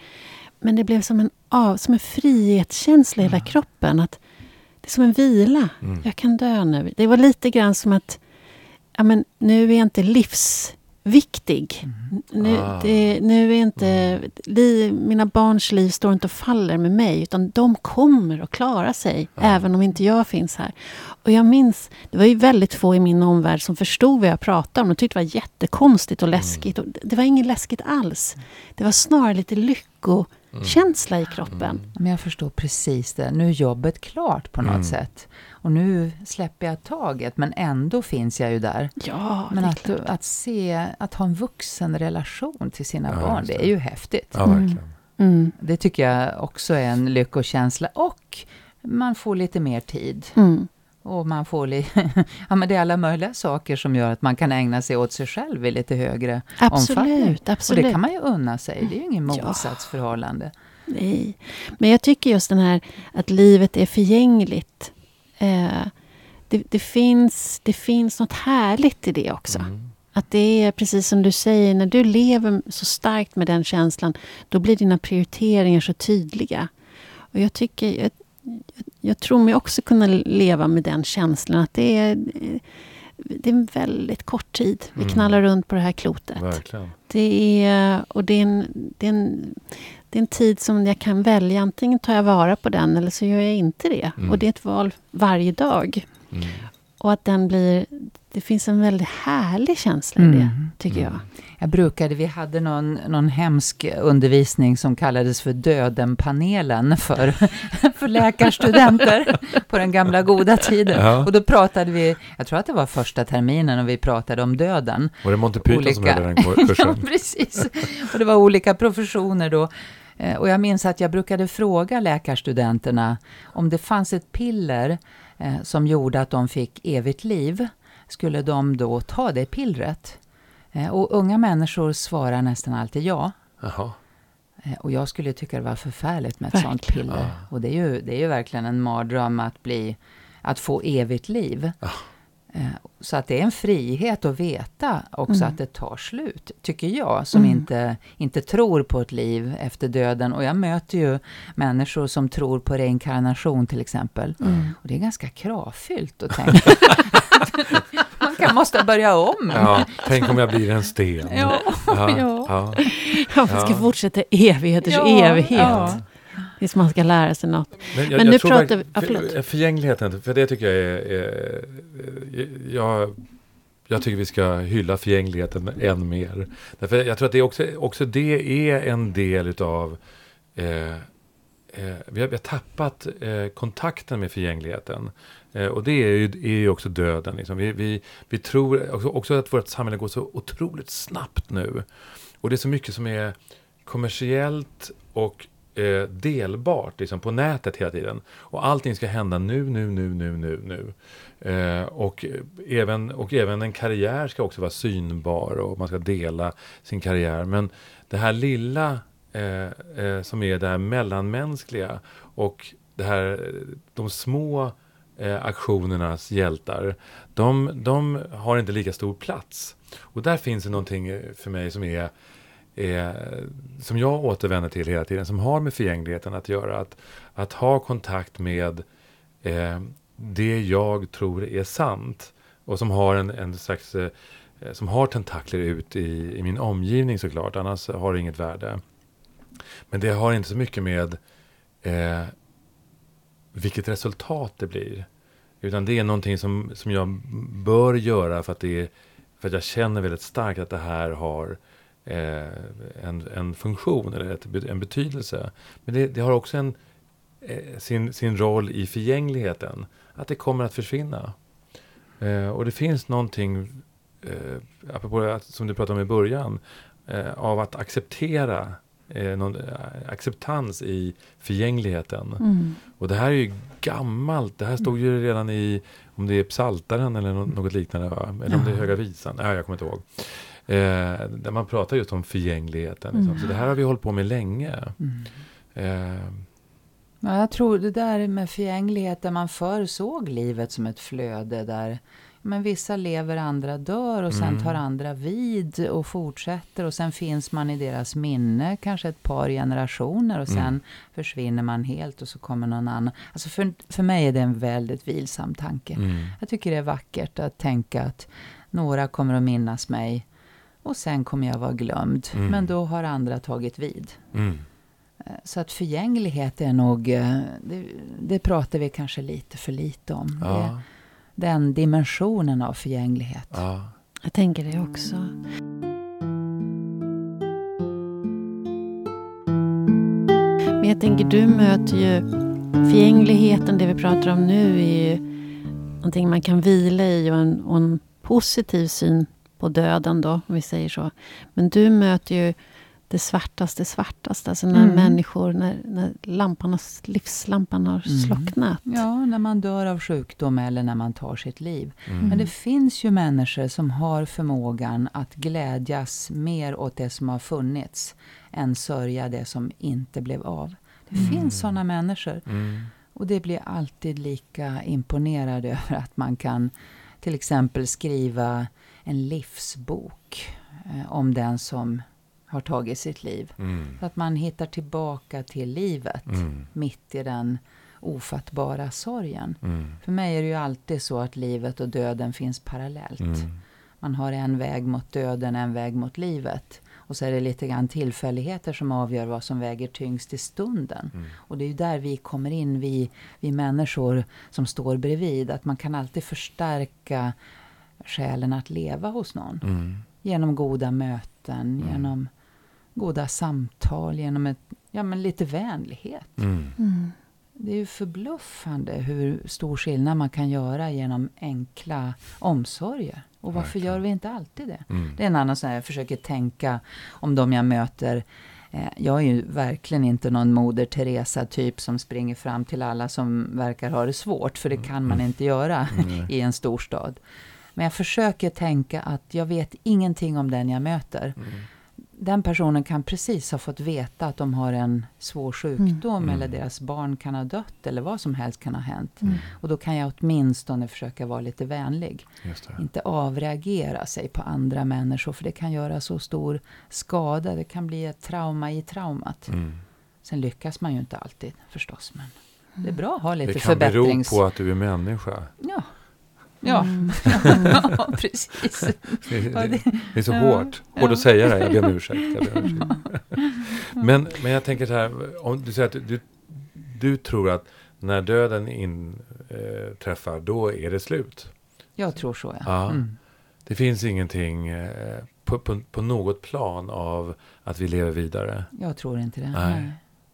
Men det blev som en, av, som en frihetskänsla i hela kroppen. Att det är som en vila. Mm. Jag kan dö nu. Det var lite grann som att ja, men nu är jag inte livsviktig. Nu, Ah. det, nu är inte... Li, mina barns liv står inte och faller med mig. Utan de kommer att klara sig. Även om inte jag finns här. Och jag minns, det var ju väldigt få i min omvärld som förstod vad jag pratade om. De tyckte det var jättekonstigt och läskigt. Och det var inget läskigt alls. Det var snarare lite lyckokänsla i kroppen. Men jag förstår precis det. Nu är jobbet klart på något Mm. sätt. Och nu släpper jag taget, men ändå finns jag ju där. Ja, Men att, klart. att se, att ha en vuxen relation till sina Ja, barn, det är ju häftigt. Ja, Mm. Mm, Det tycker jag också är en lyckokänsla. Och man får lite mer tid. mm. Och man får li- *laughs* ja, men det är alla möjliga saker som gör att man kan ägna sig åt sig själv i lite högre omfattning. Absolut, absolut. Och det kan man ju unna sig. Det är ju ingen Ja. motsatsförhållande. Nej. Men jag tycker just den här att livet är förgängligt. Eh, det, det, finns, det finns något härligt i det också. Mm. Att det är precis som du säger, när du lever så starkt med den känslan, då blir dina prioriteringar så tydliga. Och jag tycker, jag, jag tror mig också kunna leva med den känslan att det är, det är en väldigt kort tid. Vi Mm. knallar runt på det här klotet. Verkligen. Det är, och det är, en, det, är en, det är en tid som jag kan välja. Antingen tar jag vara på den eller så gör jag inte det. Mm. Och det är ett val varje dag. Mm. Och att den blir... Det finns en väldigt härlig känsla i det, Mm. tycker jag. Jag brukade, vi hade någon, någon hemsk undervisning som kallades för Dödenpanelen för, *laughs* för läkarstudenter på den gamla goda tiden. Ja. Och då pratade vi, jag tror att det var första terminen och vi pratade om döden. Var det Monty Python som Olika. hade den kur- *laughs* kursen? Ja, precis. Och det var olika professioner då. Eh, Och jag minns att jag brukade fråga läkarstudenterna om det fanns ett piller eh, som gjorde att de fick evigt liv. Skulle de då ta det pillret? Eh, Och unga människor svarar nästan alltid ja. Jaha. Eh, Och jag skulle tycka det var förfärligt med ett sånt Verkligen. piller. Ja. Och det är, ju, det är ju verkligen en mardröm att, bli, att få evigt liv. Ja. Eh, Så att det är en frihet att veta också Mm. att det tar slut, tycker jag, som Mm. inte, inte tror på ett liv efter döden. Och jag möter ju människor som tror på reinkarnation till exempel. Mm. Och det är ganska kravfyllt att tänka. *laughs* *laughs* Kan måste börja om. Ja, tänk om jag blir en sten. Ja, ja. ja. ja. Man ska Ja. fortsätta evigheters Ja, evighet. ja. Tills man ska lära sig något. Men, Men nu tror pratar vi- ja, för, förgängligheten, för det tycker jag är... är jag, jag tycker vi ska hylla förgängligheten än mer. Därför jag tror att det också, också det är en del utav... Eh, eh, vi, har, vi har tappat eh, kontakten med förgängligheten. Eh, och det är ju, är ju också döden. Liksom. Vi, vi, vi tror också, också att vårt samhälle går så otroligt snabbt nu. Och det är så mycket som är kommersiellt och eh, delbart liksom, på nätet hela tiden. Och allting ska hända nu, nu, nu, nu, nu, nu. Eh, och, även, och även en karriär ska också vara synbar och man ska dela sin karriär. Men det här lilla eh, eh, som är det här mellanmänskliga och det här, de små eh, aktionernas hjältar, de, de har inte lika stor plats. Och där finns det någonting eh, för mig som är eh, som jag återvänder till hela tiden, som har med förgängligheten att göra. Att, att ha kontakt med eh, det jag tror är sant och som har en, en slags eh, eh som har tentakler ut i, i min omgivning såklart, annars har det inget värde. Men det har inte så mycket med eh, vilket resultat det blir. Utan det är någonting som, som jag bör göra för att det är, för att jag känner väldigt starkt att det här har eh, en, en funktion eller ett, en betydelse. Men det, det har också en, eh, sin, sin roll i förgängligheten. Att det kommer att försvinna. Eh, och det finns någonting, eh, apropå att, som du pratade om i början, eh, av att acceptera eh, någon eh, acceptans i förgängligheten. Mm. Och det här är ju gammalt. Det här stod ju redan i, om det är Psaltaren eller nå- något liknande, eller om det är Höga Visan. Nej, jag kommer inte ihåg. Eh, där man pratar just om förgängligheten. Liksom. Mm. Så det här har vi hållit på med länge. Mm. Eh, Ja, jag tror det där med förgänglighet, där man förr såg livet som ett flöde där men vissa lever, andra dör och sen Mm. tar andra vid och fortsätter och sen finns man i deras minne kanske ett par generationer och sen Mm. försvinner man helt och så kommer någon annan. Alltså för, för mig är det en väldigt vilsam tanke. mm, Jag tycker det är vackert att tänka att några kommer att minnas mig och sen kommer jag vara glömd. Mm. Men då har andra tagit vid. mm, Eh, Så att förgänglighet är nog, eh, det, det pratar vi kanske lite för lite om. Det, ja, den dimensionen av förgänglighet. ja, Jag tänker det också. Men jag tänker, du möter ju förgängligheten, det vi pratar om nu, är ju någonting man kan vila i och en, och en positiv syn på döden då, om vi säger så. Men du möter ju det svartaste svartaste, alltså när Mm. människor, när, när lampan har, livslampan har Mm. slocknat. Ja, när man dör av sjukdom eller när man tar sitt liv. mm, Men det finns ju människor som har förmågan att glädjas mer åt det som har funnits än sörja det som inte blev av. Det Mm. finns sådana människor. mm, Och det blir alltid lika imponerad över att man kan till exempel skriva en livsbok eh, om den som har tagit sitt liv. mm, Så att man hittar tillbaka till livet mm, mitt i den ofattbara sorgen. mm, För mig är det ju alltid så att livet och döden finns parallellt. mm, Man har en väg mot döden, en väg mot livet. Och så är det lite grann tillfälligheter som avgör vad som väger tyngst i stunden. mm. Och det är ju där vi kommer in, vi, vi människor som står bredvid. Att man kan alltid förstärka själen att leva hos någon. Mm. Genom goda möten, Mm. genom goda samtal, genom ett, ja, men lite vänlighet. Mm. Mm. Det är ju förbluffande hur stor skillnad man kan göra genom enkla omsorger. Och varför Verkligen. gör vi inte alltid det? Mm. Det är en annan sån här, jag försöker tänka om de jag möter. Eh, Jag är ju verkligen inte någon Moder Teresa-typ som springer fram till alla som verkar ha det svårt, för det kan man inte göra *laughs* Mm. i en storstad. Men jag försöker tänka att jag vet ingenting om den jag möter. Mm. Den personen kan precis ha fått veta att de har en svår sjukdom Mm. eller deras barn kan ha dött eller vad som helst kan ha hänt. Mm. Och då kan jag åtminstone försöka vara lite vänlig. Just det. Inte avreagera sig på andra människor för det kan göra så stor skada. Det kan bli ett trauma i traumat. Mm. Sen lyckas man ju inte alltid förstås. Men det är bra att ha lite Det kan bero förbättrings... på att du är människa. Ja. Ja. Mm. *laughs* ja, precis. Det, det, det- är så ja, hårt. ja. Hårt att säga det, jag ber om ursäkt. Jag ber om ursäkt. *laughs* Men, men jag tänker så här, om du säger att du, du tror att när döden inträffar, då är det slut. Jag tror så, ja. Ja. Mm. Det finns ingenting eh, på, på, på något plan av att vi lever vidare. Jag tror inte det. Nej. Nej.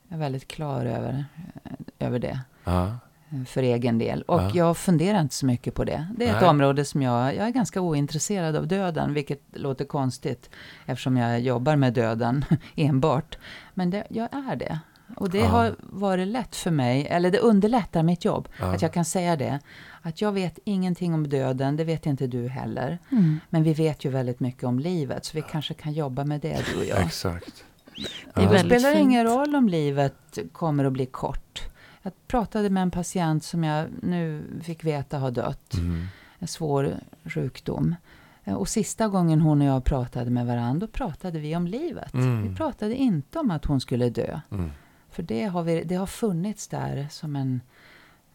Jag är väldigt klar över, eh, över det. Ja. Eh, För egen del. Och Ja. jag funderar inte så mycket på det. Det är ett Nej. område som jag, jag är ganska ointresserad av döden. Vilket låter konstigt. Eftersom jag jobbar med döden *laughs* enbart. Men det, jag är det. Och det Ja. har varit lätt för mig. Eller det underlättar mitt jobb. Ja. Att jag kan säga det. Att jag vet ingenting om döden. Det vet inte du heller. Mm. Men vi vet ju väldigt mycket om livet. Så vi kanske kan jobba med det du och jag. Exakt. Det spelar fint. ingen roll om livet kommer att bli kort. Jag pratade med en patient som jag nu fick veta har dött. Mm. En svår sjukdom. Eh, Och sista gången hon och jag pratade med varandra, då pratade vi om livet. Mm. Vi pratade inte om att hon skulle dö. Mm. För det har, vi, det har funnits där som en,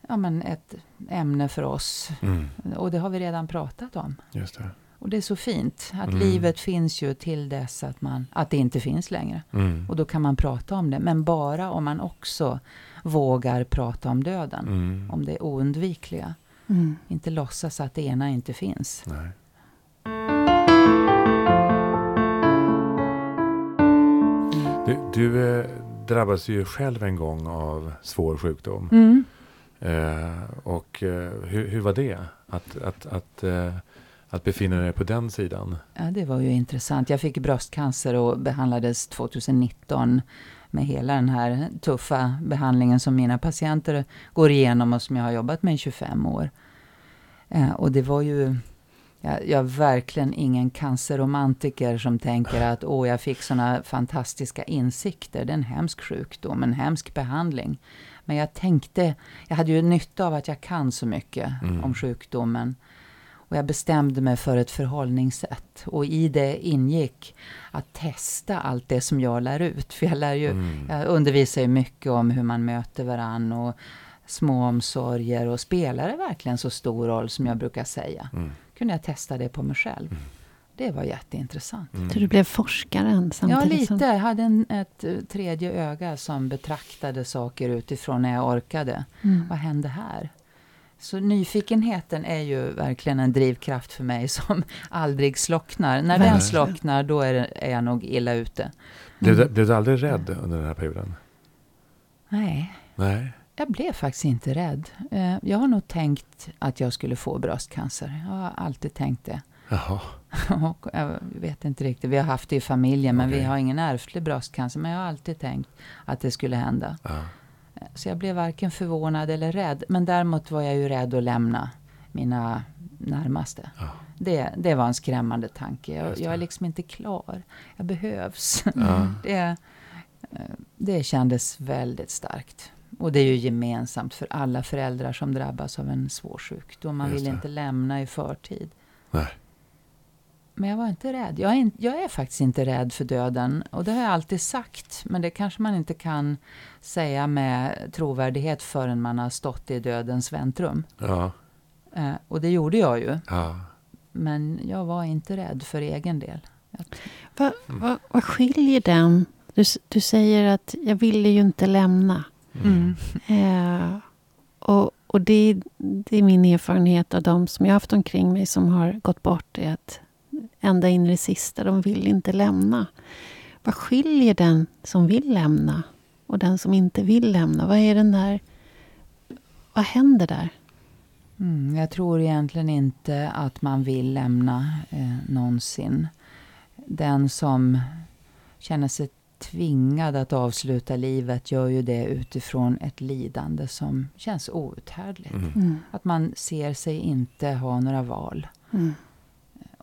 ja, men ett ämne för oss. Mm. Och det har vi redan pratat om. Just det. Och det är så fint att Mm. livet finns ju till dess att, man, att det inte finns längre. Mm. Och då kan man prata om det. Men bara om man också vågar prata om döden. Mm. Om det oundvikliga. Mm. Inte låtsas att det ena inte finns. Nej. Du, du eh, drabbades ju själv en gång av svår sjukdom. Mm. Eh, och eh, hur, hur, var det? Att, att, att, eh, att befinna dig på den sidan? Ja, det var ju intressant. Jag fick bröstcancer och behandlades 2019 med hela den här tuffa behandlingen som mina patienter går igenom och som jag har jobbat med i 25 år. Eh, och det var ju... Jag, jag är verkligen ingen cancerromantiker som tänker att åh, jag fick såna fantastiska insikter. Det är en hemsk sjukdom, en hemsk behandling. Men jag tänkte, jag hade ju nytta av att jag kan så mycket Mm. om sjukdomen. Och jag bestämde mig för ett förhållningssätt. Och i det ingick att testa allt det som jag lär ut. För jag lär ju, Mm. jag undervisar ju mycket om hur man möter varann och små omsorger. Och spelar det verkligen så stor roll som jag brukar säga? Mm. Kunde jag testa det på mig själv. Det var jätteintressant. Mm. Så du blev forskaren Ja, samtidigt lite. som... Jag hade en, ett eh, tredje öga som betraktade saker utifrån när jag orkade. Mm. Vad hände här? Så nyfikenheten är ju verkligen en drivkraft för mig som *laughs* aldrig slocknar. När den slocknar, då är, det, är jag nog illa ute. Blev, du, blev du aldrig rädd under den här perioden? Nej, Nej. jag blev faktiskt inte rädd. Eh, Jag har nog tänkt att jag skulle få bröstcancer. Jag har alltid tänkt det. Jaha. *laughs* Och jag vet inte riktigt. Vi har haft det i familjen, men vi Okej. har ingen ärftlig bröstcancer. Men jag har alltid tänkt att det skulle hända. Ja. Så jag blev varken förvånad eller rädd. Men däremot var jag ju rädd att lämna mina närmaste. Ja. Det, det var en skrämmande tanke. Jag, jag är liksom inte klar. Jag behövs. Ja. *laughs* Det, det kändes väldigt starkt. Och det är ju gemensamt för alla föräldrar som drabbas av en svår sjukdom. Man vill inte lämna i förtid. Nej. Men jag var inte rädd. Jag är, in, jag är faktiskt inte rädd för döden. Och det har jag alltid sagt. Men det kanske man inte kan säga med trovärdighet förrän man har stått i dödens väntrum. Ja. Eh, och det gjorde jag ju. Ja. Men jag var inte rädd för egen del. Vad, vad, vad skiljer den? Du, du säger att jag ville ju inte lämna. mm. Eh, och och det, det är min erfarenhet av de som jag har haft omkring mig som har gått bort. Är att ända in i det sista, de vill inte lämna. Vad skiljer den som vill lämna och den som inte vill lämna? Vad är den där... Vad händer där? Mm, jag tror egentligen inte att man vill lämna eh, någonsin. Den som känner sig tvingad att avsluta livet gör ju det utifrån ett lidande som känns outhärdligt. Mm. Mm. Att man ser sig inte ha några val. Mm.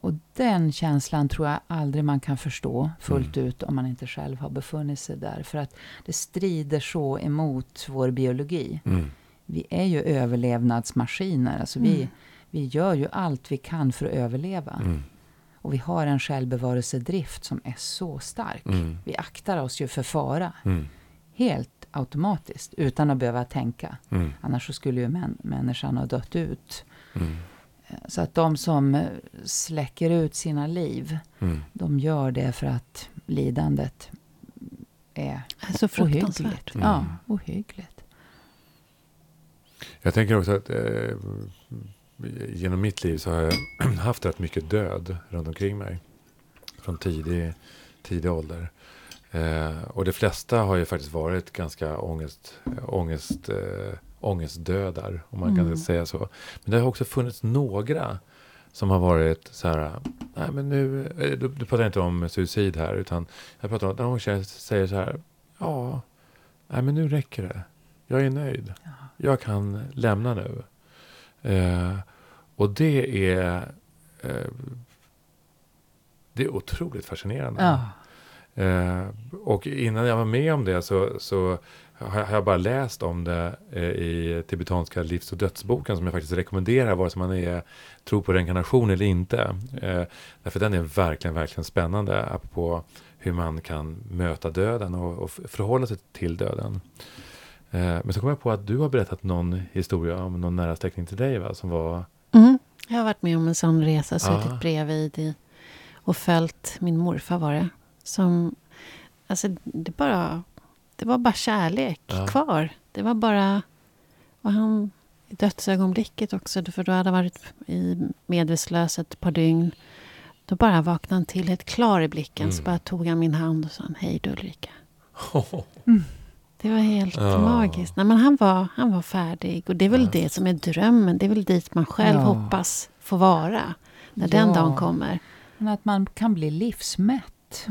Och den känslan tror jag aldrig man kan förstå fullt ut om man inte själv har befunnit sig där. För att det strider så emot vår biologi. Mm. Vi är ju överlevnadsmaskiner. Alltså vi, Mm. vi gör ju allt vi kan för att överleva. Mm. Och vi har en självbevarelsedrift som är så stark. Mm. Vi aktar oss ju för fara. Mm. Helt automatiskt, utan att behöva tänka. Mm. Annars så skulle ju män, människan ha dött ut. Så att de som eh, släcker ut sina liv, Mm. de gör det för att lidandet är så fruktansvärt. ohyggligt. Mm. Ja, ohyggligt. Jag tänker också att eh, genom mitt liv så har jag *clears throat* haft rätt mycket död runt omkring mig. Från tidig, tidig ålder. Eh, och de flesta har ju faktiskt varit ganska ångest, ångest, eh, ångestdödar, om man Mm. kan säga så. Men det har också funnits några som har varit så här, nej men nu, eh, du, du pratar inte om suicid här, utan jag pratar om att någon tjej säger så här, ja, nej men nu räcker det. Jag är nöjd. Ja. Jag kan lämna nu. Eh, och det är, eh, det är otroligt fascinerande. Ja. Eh, och innan jag var med om det så, så har har jag bara läst om det eh, i tibetanska livs och dödsboken som jag faktiskt rekommenderar vare sig man är, tror på reinkarnation eller inte. Eh, därför den är verkligen, verkligen spännande apropå hur man kan möta döden och, och förhålla sig till döden. Eh, men så kom jag på att du har berättat någon historia om någon nära släkting till dig va? Som var... Mm. Jag har varit med om en sån resa, suttit Ah. bredvid i, och följt min morfar var det. Som, alltså det bara, det var bara kärlek Ja. kvar. Det var bara, och han i dödsögonblicket också, för då hade han varit i medvetslös ett par dygn. Då bara vaknade han till helt klar i blicken, så Mm. bara tog han min hand och sa hej du Ulrika. *laughs* Det var helt Ja. magiskt. Nej, men han, var, han var färdig. Och det är väl Ja. det som är drömmen. Det är väl dit man själv Ja. hoppas få vara. När den dagen kommer. Men att man kan bli livsmätt.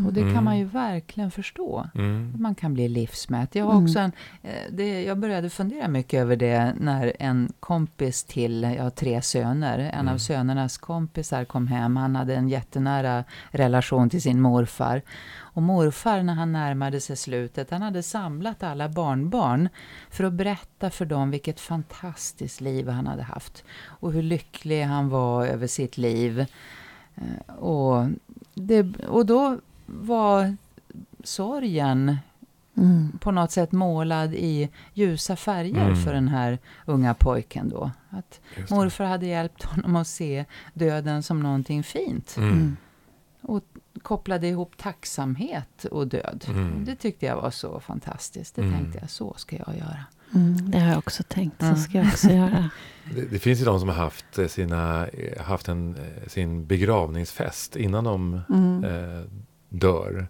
Och det Mm. kan man ju verkligen förstå. Mm. Man kan bli livsmätt. Jag, har Mm. också en, eh, det, jag började fundera mycket över det när en kompis till, jag har tre söner, en Mm. av sönernas kompisar kom hem. Han hade en jättenära relation till sin morfar. Och morfar, när han närmade sig slutet, han hade samlat alla barnbarn för att berätta för dem vilket fantastiskt liv han hade haft. Och hur lycklig han var över sitt liv. Eh, Och, det, och då var sorgen Mm. på något sätt målad i ljusa färger Mm. för den här unga pojken då. Att morfar hade hjälpt honom att se döden som någonting fint. Mm. Mm. Kopplade ihop tacksamhet och död. Mm. Det tyckte jag var så fantastiskt. Det Mm. tänkte jag, så ska jag göra. Mm. Det har jag också tänkt. Så ska jag också göra. *laughs* Det, det finns ju de som har haft, eh, sina, eh, haft en, eh, sin begravningsfest innan de Mm. eh, dör.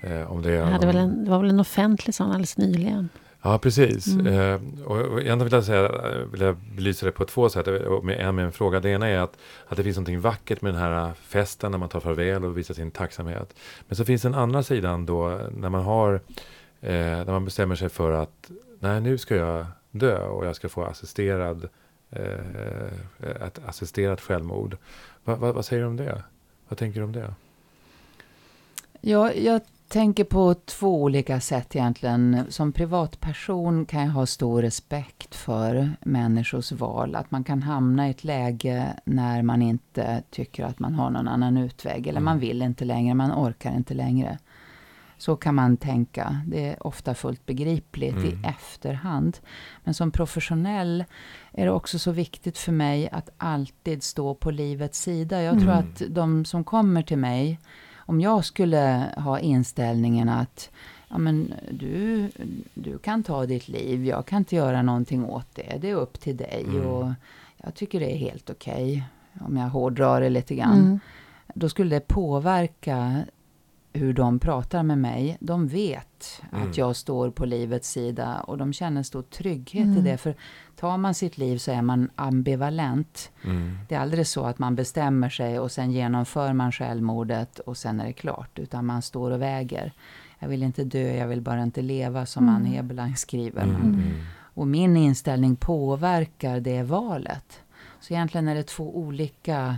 Eh, om det, är- hade väl en, det var väl en offentlig sån alldeles nyligen. Ja, precis. Mm. Eh, och, och egentligen vill jag, säga, eh, vill jag belysa det på två sätt. Med, en med en fråga. Det ena är att, att det finns något vackert med den här festen när man tar farväl och visar sin tacksamhet. Men så finns den andra sidan då när man har eh, när man bestämmer sig för att nej, nu ska jag dö och jag ska få assisterad eh, ett assisterat självmord. Va, va, vad säger du om det? Vad tänker du om det? Ja, jag tänker på två olika sätt egentligen. Som privatperson kan jag ha stor respekt för människors val. Att man kan hamna i ett läge när man inte tycker att man har någon annan utväg. Eller Mm. man vill inte längre, man orkar inte längre. Så kan man tänka. Det är ofta fullt begripligt Mm. i efterhand. Men som professionell är det också så viktigt för mig att alltid stå på livets sida. Jag tror Mm. att de som kommer till mig om jag skulle ha inställningen att ja, men du, du kan ta ditt liv, jag kan inte göra någonting åt det, det är upp till dig. Mm. Och jag tycker det är helt okej, om jag hårdrar det lite grann. Mm. Då skulle det påverka hur de pratar med mig. De vet Mm. att jag står på livets sida och de känner stor trygghet i Mm. det. För tar man sitt liv så är man ambivalent. Mm. Det är aldrig så att man bestämmer sig och sen genomför man självmordet och sen är det klart. Utan man står och väger. Jag vill inte dö, jag vill bara inte leva som Mm. Ann Heberlein skriver. Mm. Mm. Och min inställning påverkar det valet. Så egentligen är det två olika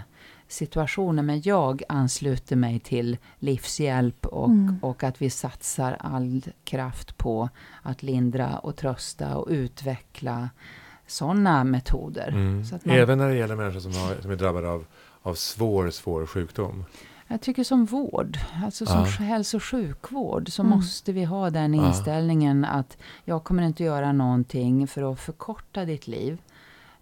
situationer. Men jag ansluter mig till livshjälp och, Mm. och att vi satsar all kraft på att lindra och trösta och utveckla sådana metoder. Mm. Så att man- Även när det gäller människor som, har, som är drabbade av, av svår, svår sjukdom. Jag tycker som vård, alltså som Ja. hälso och sjukvård, så Mm. måste vi ha den Ja. inställningen att jag kommer inte göra någonting för att förkorta ditt liv.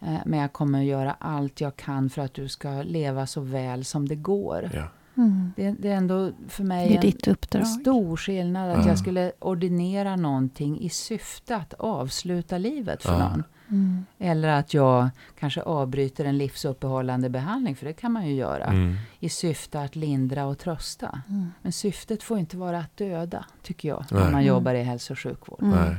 Eh, Men jag kommer göra allt jag kan för att du ska leva så väl som det går. Ja. Mm. Det, det är ändå för mig en, stor skillnad att Ja. jag skulle ordinera någonting i syfte att avsluta livet för någon. Mm. Eller att jag kanske avbryter en livsuppehållande behandling, för det kan man ju göra Mm. i syfte att lindra och trösta. Mm. Men syftet får inte vara att döda, tycker jag, Nej. när man Mm. jobbar i hälso och sjukvård. Mm. Nej.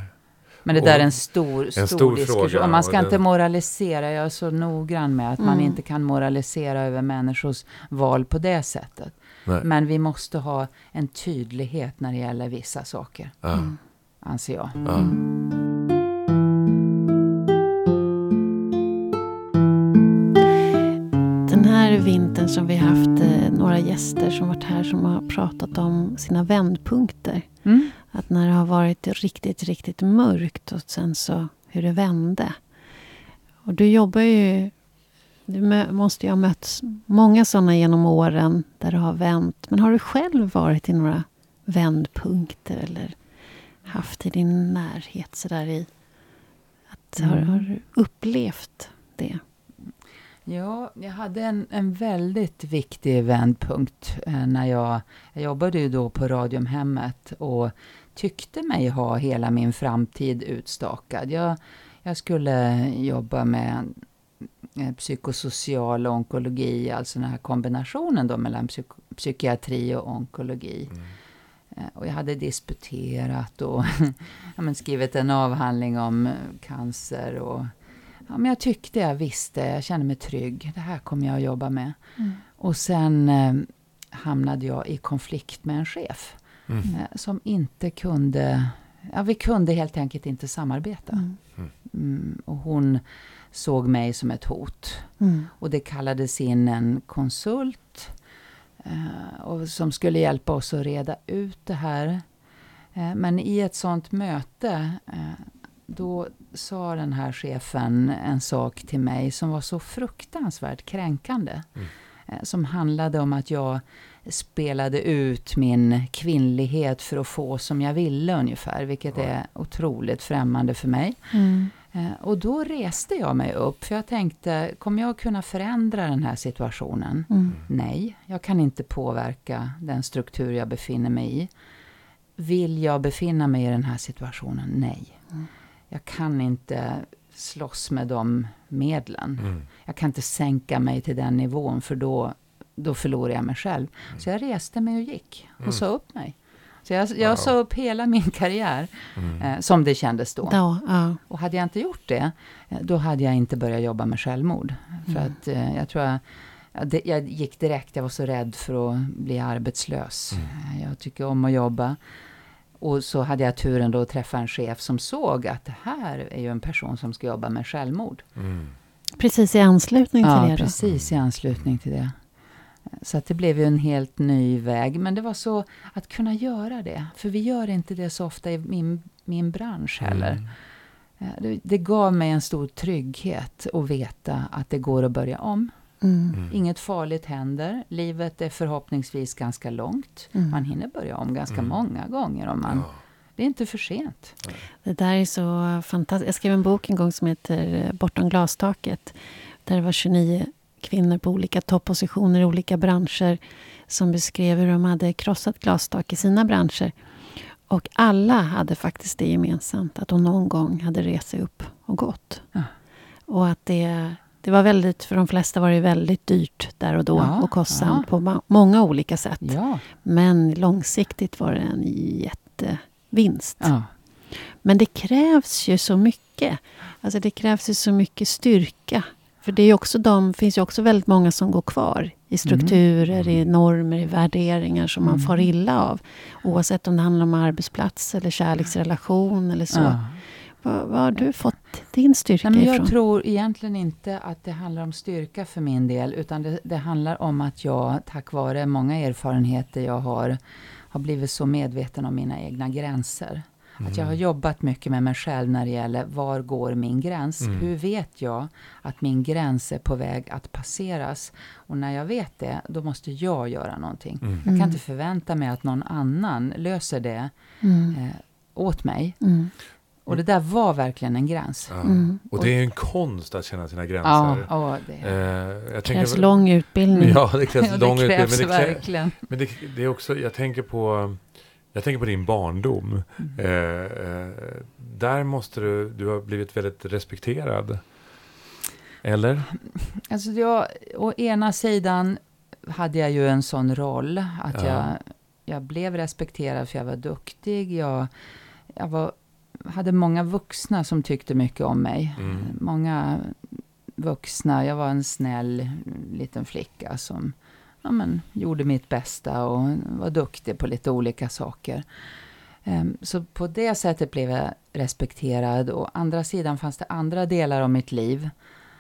Men det Och- där är en stor, stor, stor diskussion. fråga, Och man ska och inte den- moralisera. Jag är så noggrann med att man Mm. inte kan moralisera över människors val på det sättet. Nej. Men vi måste ha en tydlighet när det gäller vissa saker, Ja. Mm. anser jag. Ja. Här vintern som vi har haft eh, några gäster som varit här som har pratat om sina vändpunkter. Mm. Att när det har varit riktigt, riktigt mörkt och sen så hur det vände. Och du jobbar ju... Du måste ju ha mött många sådana genom åren där det har vänt. Men har du själv varit i några vändpunkter eller haft i din närhet sådär i... Att, har, Mm. har du upplevt det? Ja, jag hade en, en väldigt viktig vändpunkt eh, när jag, jag jobbade ju då på Radiumhemmet och tyckte mig ha hela min framtid utstakad. Jag, jag skulle jobba med eh, psykosocial onkologi, alltså den här kombinationen då mellan psyk- psykiatri och onkologi. Mm. Eh, och jag hade disputerat och *laughs* skrivit en avhandling om cancer. Och, ja, men jag tyckte jag visste, jag kände mig trygg. Det här kommer jag att jobba med. Mm. Och sen eh, hamnade jag i konflikt med en chef. Mm. Eh, som inte kunde, ja vi kunde helt enkelt inte samarbeta. Mm. Mm, och hon såg mig som ett hot. Mm. Och det kallades in en konsult eh, och som skulle hjälpa oss att reda ut det här. Eh, men i ett sånt möte eh, då sa den här chefen en sak till mig som var så fruktansvärt kränkande. Mm. Eh, som handlade om att jag spelade ut min kvinnlighet för att få som jag ville ungefär. Vilket är otroligt främmande för mig. Mm. Eh, Och då reste jag mig upp, för jag tänkte, kommer jag kunna förändra den här situationen? Mm. Nej, jag kan inte påverka den struktur jag befinner mig i. Vill jag befinna mig i den här situationen? Nej. Mm. Jag kan inte slåss med de medlen. Mm. Jag kan inte sänka mig till den nivån, för då, då förlorar jag mig själv. Så jag reste mig och gick och Mm. sa upp mig. Så jag, jag Wow. sa upp hela min karriär, Mm. eh, som det kändes då. Då, ja. Och hade jag inte gjort det, eh, då hade jag inte börjat jobba med självmord. För Mm. att eh, jag tror jag, ja, jag gick direkt, jag var så rädd för att bli arbetslös. Mm. Jag tycker om att jobba. Och så hade jag turen då att träffa en chef som såg att det här är ju en person som ska jobba med självmord. Mm. Precis i anslutning till Ja, det då. precis i anslutning till det. Så att det blev ju en helt ny väg. Men det var så att kunna göra det. För vi gör inte det så ofta i min, min bransch heller. Mm. Eh, Det, det gav mig en stor trygghet att veta att det går att börja om. Mm. Inget farligt händer. Livet är förhoppningsvis ganska långt. Mm. Man hinner börja om ganska Mm. många gånger. Om man, Ja. Det är inte för sent. Det där är så fantastiskt. Jag skrev en bok en gång som heter eh, Bortom glastaket. Där det var 29 kvinnor på olika toppositioner i olika branscher som beskrev hur de hade krossat glastak i sina branscher. Och alla hade faktiskt det gemensamt, att de någon gång hade rest sig upp och gått. Ja. Och att det, det var väldigt, för de flesta var det väldigt dyrt där och då Ja, och kostsamt på ma- många olika sätt. Ja. Men långsiktigt var det en jättevinst. ja. Men det krävs ju så mycket. Alltså det krävs ju så mycket styrka. För det är också de, finns ju också väldigt många som går kvar i strukturer, i normer, i värderingar som man Mm. far illa av. Oavsett om det handlar om arbetsplats eller kärleksrelation eller så. Var har du fått din styrka Nej, men ifrån? jag tror egentligen inte att det handlar om styrka för min del. Utan det, det handlar om att jag, tack vare många erfarenheter jag har, har blivit så medveten om mina egna gränser. Att jag har jobbat mycket med mig själv när det gäller var går min gräns? Mm. Hur vet jag att min gräns är på väg att passeras? Och när jag vet det, då måste jag göra någonting. Mm. Jag kan Mm. inte förvänta mig att någon annan löser det Mm. eh, åt mig. Mm. Och det där var verkligen en gräns. Ja. Mm. Och det är en konst att känna sina Ja, gränser. ja det, Eh, jag Det tänker, krävs lång utbildning. Ja, det krävs *laughs* ja, lång det krävs utbildning. Men det, krä, verkligen. men det, det är också, jag tänker på, jag tänker på din barndom. Mm. Eh, eh, där måste du, du har blivit väldigt respekterad. Eller? Alltså jag, å ena sidan hade jag ju en sån roll att Ja. jag, jag blev respekterad för jag var duktig. Jag, jag var, hade många vuxna som tyckte mycket om mig. Mm. Många vuxna. Jag var en snäll liten flicka som ja, men, gjorde mitt bästa och var duktig på lite olika saker. Ehm, Så på det sättet blev jag respekterad. Å andra sidan fanns det andra delar av mitt liv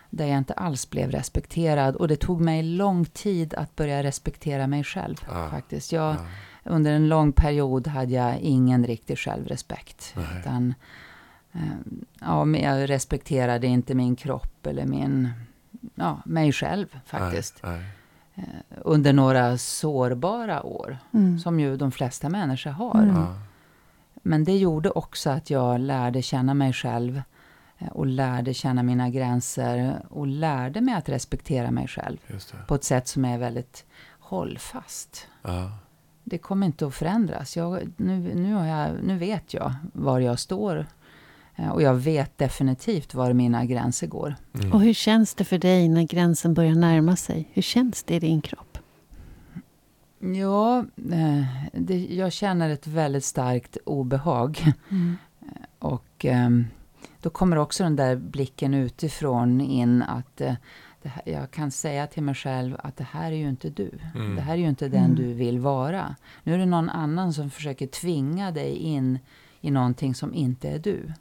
där jag inte alls blev respekterad. Och det tog mig lång tid att börja respektera mig själv. Ah, faktiskt. Jag, Ja. Under en lång period hade jag ingen riktig självrespekt. Nej. Utan, eh, ja, jag respekterade inte min kropp eller min, ja, mig själv faktiskt. Nej, nej. Eh, under några sårbara år, Mm. som ju de flesta människor har. Mm. Men det gjorde också att jag lärde känna mig själv eh, och lärde känna mina gränser och lärde mig att respektera mig själv på ett sätt som är väldigt hållfast. Ja. Det kommer inte att förändras. Jag, nu, nu, har jag, nu vet jag var jag står eh, och jag vet definitivt var mina gränser går. Mm. Och hur känns det för dig när gränsen börjar närma sig? Hur känns det i din kropp? Ja, eh, det, jag känner ett väldigt starkt obehag. Mm. Och ehm, då kommer också den där blicken utifrån in att eh, här, jag kan säga till mig själv att det här är ju inte du. Mm. Det här är ju inte den Mm. du vill vara. Nu är det någon annan som försöker tvinga dig in i någonting som inte är du.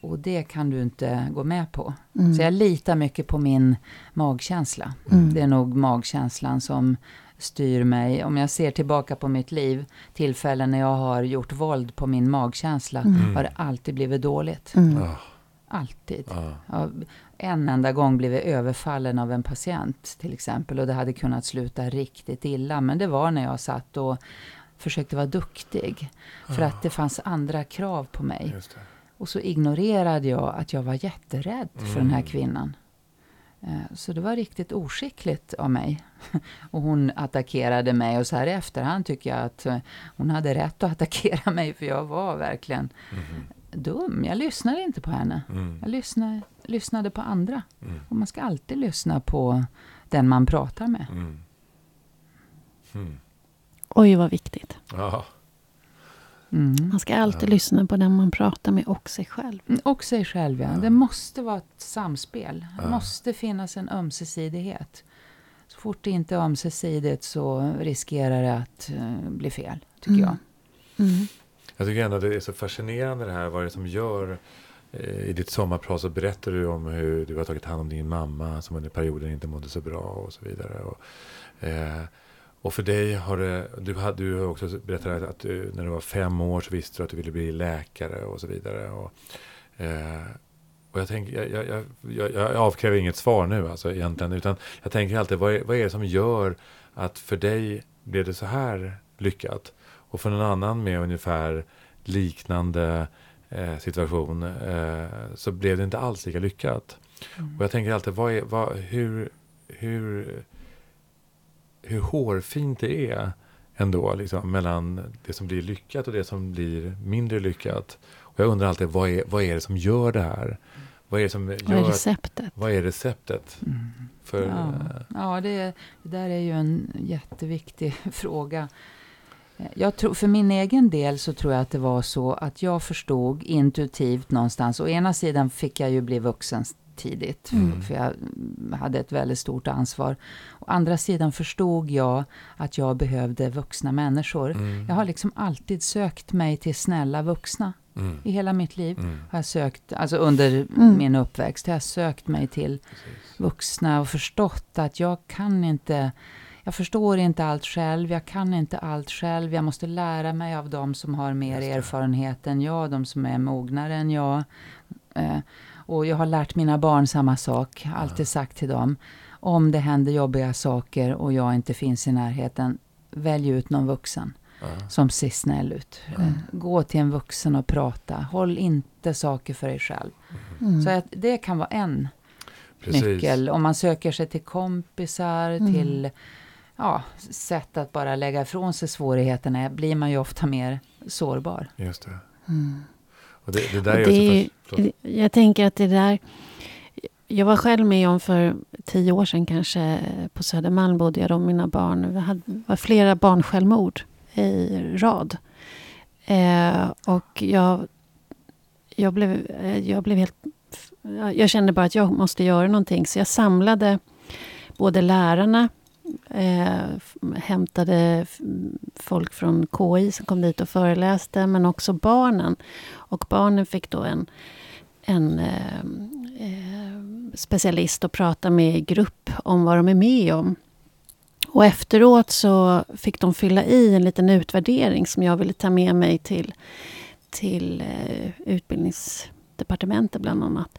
Och det kan du inte gå med på. Mm. Så jag litar mycket på min magkänsla. Mm. Det är nog magkänslan som styr mig. Om jag ser tillbaka på mitt liv, tillfällen när jag har gjort våld på min magkänsla, Mm. har det alltid blivit dåligt. Mm. Alltid. Jag har en enda gång blivit överfallen av en patient till exempel och det hade kunnat sluta riktigt illa. Men det var när jag satt och försökte vara duktig. För att det fanns andra krav på mig. Och så ignorerade jag att jag var jätterädd för den här Mm. kvinnan. Eh, Så det var riktigt oskickligt av mig. *laughs* Och hon attackerade mig och så här i efterhand tycker jag att eh, hon hade rätt att attackera *laughs* mig för jag var verkligen Mhm. Dum. Jag lyssnade inte på henne. Mm. Jag lyssnade, lyssnade på andra. Mm. Och man ska alltid lyssna på den man pratar med. Mm. Mm. Oj, vad viktigt. Ja. Mm. Man ska alltid Ja. lyssna på den man pratar med och sig själv. Mm, Och sig själv, ja. Ja. Det måste vara ett samspel. Det måste finnas en ömsesidighet. Så fort det inte är ömsesidigt så riskerar det att eh, bli fel, tycker Mm. jag. Jag tycker ändå det är så fascinerande det här. Vad är det som gör... Eh, I ditt sommarprat så berättar du om hur du har tagit hand om din mamma som under perioden inte mådde så bra och så vidare. Och, eh, och för dig har det... Du, du har också berättat att du, när du var fem år så visste du att du ville bli läkare och så vidare. Och, eh, och jag, tänker, jag, jag, jag, jag, jag avkräver inget svar nu alltså egentligen. Utan jag tänker alltid, vad är, vad är det som gör att för dig blev det så här lyckat? Och för någon annan med ungefär liknande eh, situation eh, så blev det inte alls lika lyckat. Mm. Och jag tänker alltid, vad är, vad, hur, hur, hur hårfint det är ändå liksom, mellan det som blir lyckat och det som blir mindre lyckat. Och jag undrar alltid, vad är, vad är det som gör det här? Vad är det som Vad är gör receptet? vad är receptet? Mm. För, Ja, eh, ja det, det där är ju en jätteviktig *laughs* fråga. Jag tror, för min egen del så tror jag att det var så att jag förstod intuitivt någonstans. Å ena sidan fick jag ju bli vuxen tidigt, Mm. för jag hade ett väldigt stort ansvar. Å andra sidan förstod jag att jag behövde vuxna människor. mm, Jag har liksom alltid sökt mig till snälla vuxna. mm, I hela mitt liv mm, har jag sökt, alltså under Mm. min uppväxt, har jag sökt mig till precis. vuxna och förstått att jag kan inte, jag förstår inte allt själv, jag kan inte allt själv, jag måste lära mig av de som har mer erfarenhet än jag, de som är mognare än jag. Eh, och jag har lärt mina barn samma sak, alltid sagt till dem, om det händer jobbiga saker och jag inte finns i närheten, välj ut någon vuxen som ser snäll ut. Eh, Gå till en vuxen och prata, håll inte saker för dig själv. Mm. Så att det kan vara en Precis. nyckel. Om man söker sig till kompisar, Mm. till ja, sätt att bara lägga ifrån sig svårigheterna, blir man ju ofta mer sårbar. Just det. Mm. Och det, det där Och är det är-. Jag tänker att det där... Jag var själv med om för tio år sedan kanske, på Södermalm bodde jag då med mina barn. Vi hade, det var flera barnsjälvmord i rad. Eh, och jag, jag, blev, eh, jag blev helt... jag- Jag kände bara att jag måste göra någonting. Så jag samlade både lärarna, eh, hämtade folk från KI som kom dit och föreläste, men också barnen. Och barnen fick då en, en eh, eh, specialist att prata med i grupp om vad de är med om. Och efteråt så fick de fylla i en liten utvärdering som jag ville ta med mig till, till eh, utbildningsdepartementet bland annat.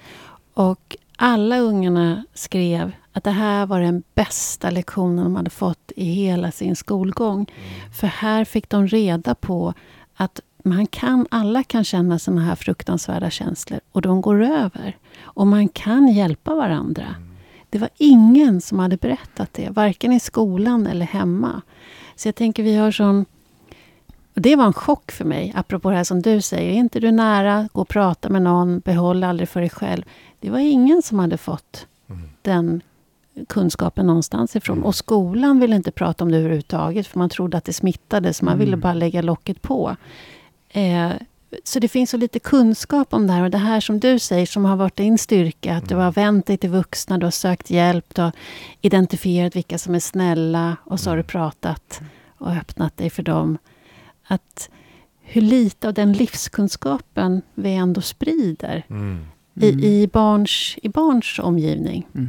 Och alla ungarna skrev att det här var den bästa lektionen de hade fått i hela sin skolgång. För här fick de reda på att man kan, alla kan känna såna här fruktansvärda känslor och de går över. Och man kan hjälpa varandra. Det var ingen som hade berättat det, varken i skolan eller hemma. Så jag tänker vi har sån... Och det var en chock för mig, apropå det här som du säger. Är inte du nära, gå och prata med någon, behåll aldrig för dig själv. Det var ingen som hade fått Mm. den kunskapen någonstans ifrån. Mm. Och skolan ville inte prata om det överhuvudtaget, för man trodde att det smittade, så man Mm. ville bara lägga locket på. Eh, så det finns så lite kunskap om det här. Och det här som du säger, som har varit din styrka, att du Mm. har vänt dig till vuxna, du har sökt hjälp, du har identifierat vilka som är snälla och så har du Mm. pratat och öppnat dig för dem. Att hur lite av den livskunskapen vi ändå sprider Mm. i, Mm. i, barns, i barns omgivning. Mm.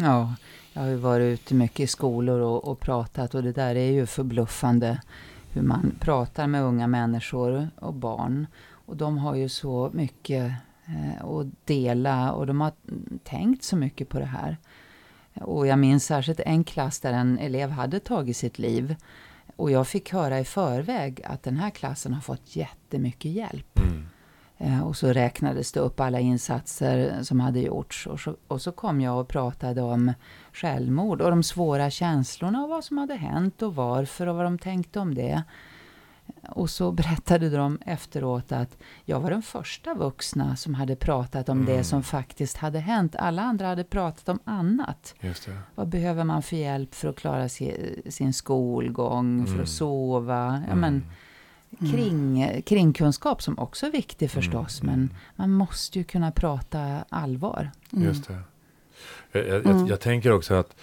Ja, jag har ju varit ute mycket i skolor och, och pratat och det där är ju förbluffande hur man pratar med unga människor och barn. Och de har ju så mycket eh, att dela och de har tänkt så mycket på det här. Och jag minns särskilt en klass där en elev hade tagit sitt liv. Och jag fick höra i förväg att den här klassen har fått jättemycket hjälp. Mm. Eh, och så räknades det upp alla insatser som hade gjorts. Och så, och så kom jag och pratade om självmord och de svåra känslorna och vad som hade hänt och varför och vad de tänkte om det. Och så *laughs* berättade de efteråt att jag var den första vuxna som hade pratat om Mm. det som faktiskt hade hänt. Alla andra hade pratat om annat. Vad behöver man för hjälp för att klara si, sin skolgång, för Mm. att sova? Ja, Mm. men, kring, kringkunskap som också är viktig förstås. Mm. Men man måste ju kunna prata allvar. Mm. Just det. Jag, jag, Mm. jag, jag tänker också att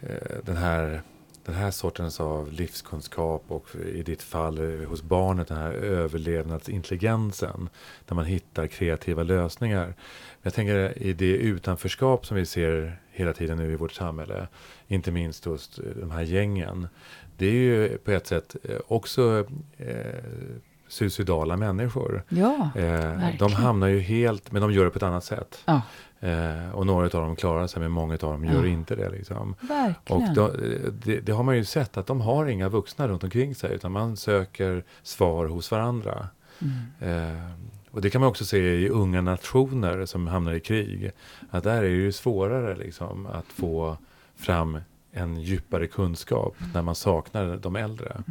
eh, den, här, den här sortens av livskunskap och i ditt fall eh, hos barnet den här överlevnadsintelligensen där man hittar kreativa lösningar. Jag tänker i det utanförskap som vi ser hela tiden nu i vårt samhälle, inte minst hos de här gängen. Det är ju på ett sätt eh, också eh, suicidala människor. Ja, Eh, de hamnar ju helt, men de gör det på ett annat sätt. ja Eh, och några av dem klarar sig, men många av dem gör Ja. inte det. Liksom. Och då, eh, det, det har man ju sett att de har inga vuxna runt omkring sig, utan man söker svar hos varandra. Mm. Eh, och det kan man också se i unga nationer som hamnar i krig. Att där är det ju svårare liksom, att få fram en djupare kunskap när man saknar de äldre.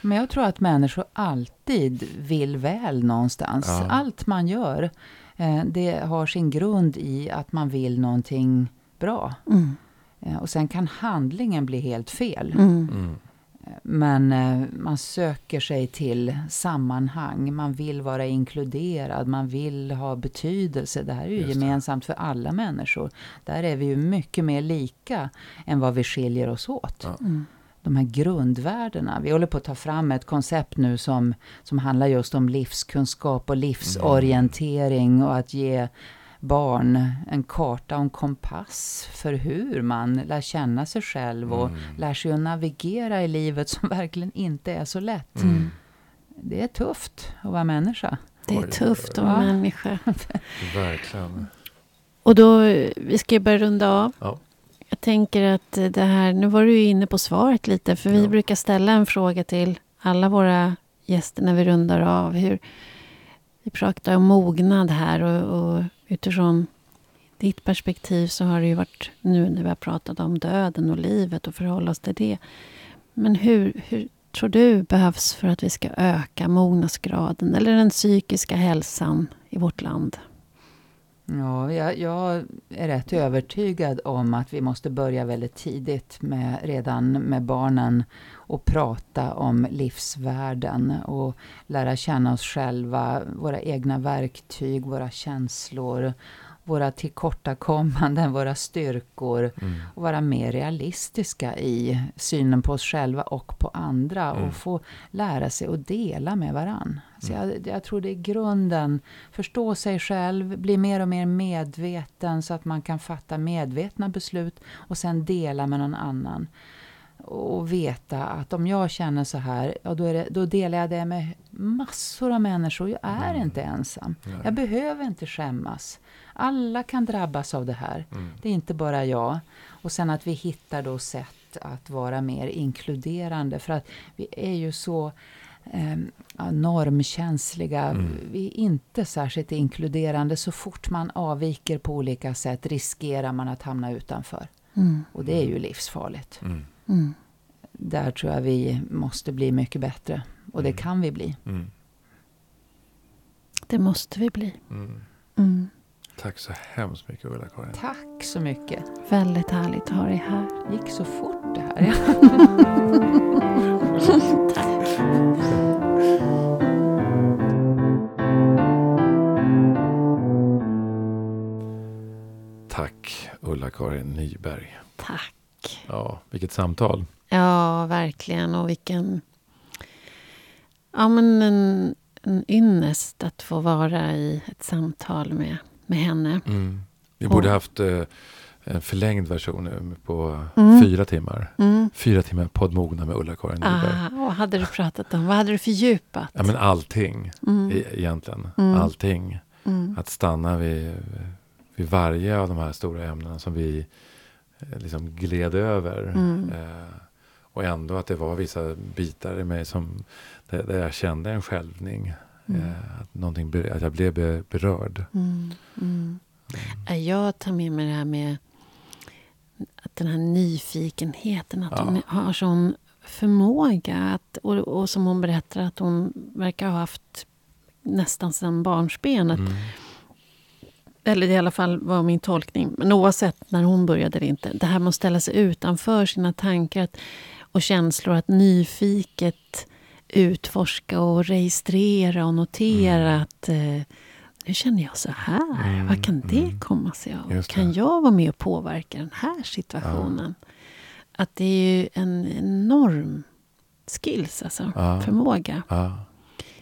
Men jag tror att människor alltid vill väl någonstans. Ja. Allt man gör, eh, det har sin grund i att man vill någonting bra. Mm. Eh, och sen kan handlingen bli helt fel. Mm. Mm. Men eh, man söker sig till sammanhang, man vill vara inkluderad, man vill ha betydelse. Det här är ju gemensamt för alla människor. Där är vi ju mycket mer lika än vad vi skiljer oss åt. Ja. Mm. De här grundvärdena. Vi håller på att ta fram ett koncept nu som, som handlar just om livskunskap och livsorientering och att ge barn en karta och en kompass för hur man lär känna sig själv och Mm. lär sig att navigera i livet som *laughs* verkligen inte är så lätt. Mm. Det är tufft att vara människa. Det är tufft att ja. vara människa. *laughs* Verkligen. Och då, vi ska ju börja runda av. Ja. Jag tänker att det här, nu var du ju inne på svaret lite, för vi Ja. brukar ställa en fråga till alla våra gäster när vi rundar av. Hur, vi pratar om mognad här och, och utifrån ditt perspektiv så har det ju varit nu när vi har pratat om döden och livet och förhålla oss till det. Men hur, hur tror du behövs för att vi ska öka mognadsgraden eller den psykiska hälsan i vårt land? Ja, jag, jag är rätt övertygad om att vi måste börja väldigt tidigt med, redan med barnen och prata om livsvärden och lära känna oss själva, våra egna verktyg, våra känslor, våra tillkortakommanden, *laughs* våra styrkor Mm. och vara mer realistiska i synen på oss själva och på andra Mm. och få lära sig att dela med varann. Så Mm. jag, jag tror det är grunden. Förstå sig själv, bli mer och mer medveten så att man kan fatta medvetna beslut och sen dela med någon annan. Och veta att om jag känner så här, ja, då, det, då delar jag det med massor av människor. Jag är Mm. inte ensam. Jag behöver inte skämmas. Alla kan drabbas av det här. Mm. Det är inte bara jag. Och sen att vi hittar då sätt att vara mer inkluderande. För att vi är ju så eh, normkänsliga. Mm. Vi är inte särskilt inkluderande. Så fort man avviker på olika sätt riskerar man att hamna utanför. Mm. Och det är ju livsfarligt. Mm. Mm. Där tror jag vi måste bli mycket bättre. Och det Mm. kan vi bli. Mm. Det måste vi bli. Mm. Tack så hemskt mycket Ulla-Karin. Tack så mycket. Väldigt härligt att ha dig här. gick så fort det här. *laughs* Tack. Tack Ulla-Karin Nyberg. Tack. Ja, vilket samtal. Ja, verkligen. Och vilken... Ja, men en, en ynnest att få vara i ett samtal med, med henne. Mm. Vi Och- borde haft eh, en förlängd version nu på Mm. fyra timmar. Mm. Fyra timmar poddmogna med Ulla-Karin. Ah, vad hade du pratat om? Vad hade du fördjupat? Ja, men allting Mm. e- egentligen. Mm. Allting. Mm. Att stanna vid, vid varje av de här stora ämnena som vi eh, liksom gled över. Mm. Eh, och ändå att det var vissa bitar i mig som, där, där jag kände en skälvning. Mm. Eh, att, att jag blev be, berörd. Mm. Mm. Eh, Jag tar med mig det här med att den här nyfikenheten. Att Ja. hon har sån förmåga. Att, och, och som hon berättar att hon verkar ha haft nästan sedan barnsben. Mm. Eller i alla fall var min tolkning. Men oavsett när hon började eller inte. Det här med att ställa sig utanför sina tankar att, och känslor. Att nyfiket utforska och registrera och notera Mm. att eh, nu känner jag så här. Mm, Vad kan det mm. komma sig av? Kan jag vara med och påverka den här situationen? Att det är ju en enorm skills, alltså. Ja. Förmåga. Ja,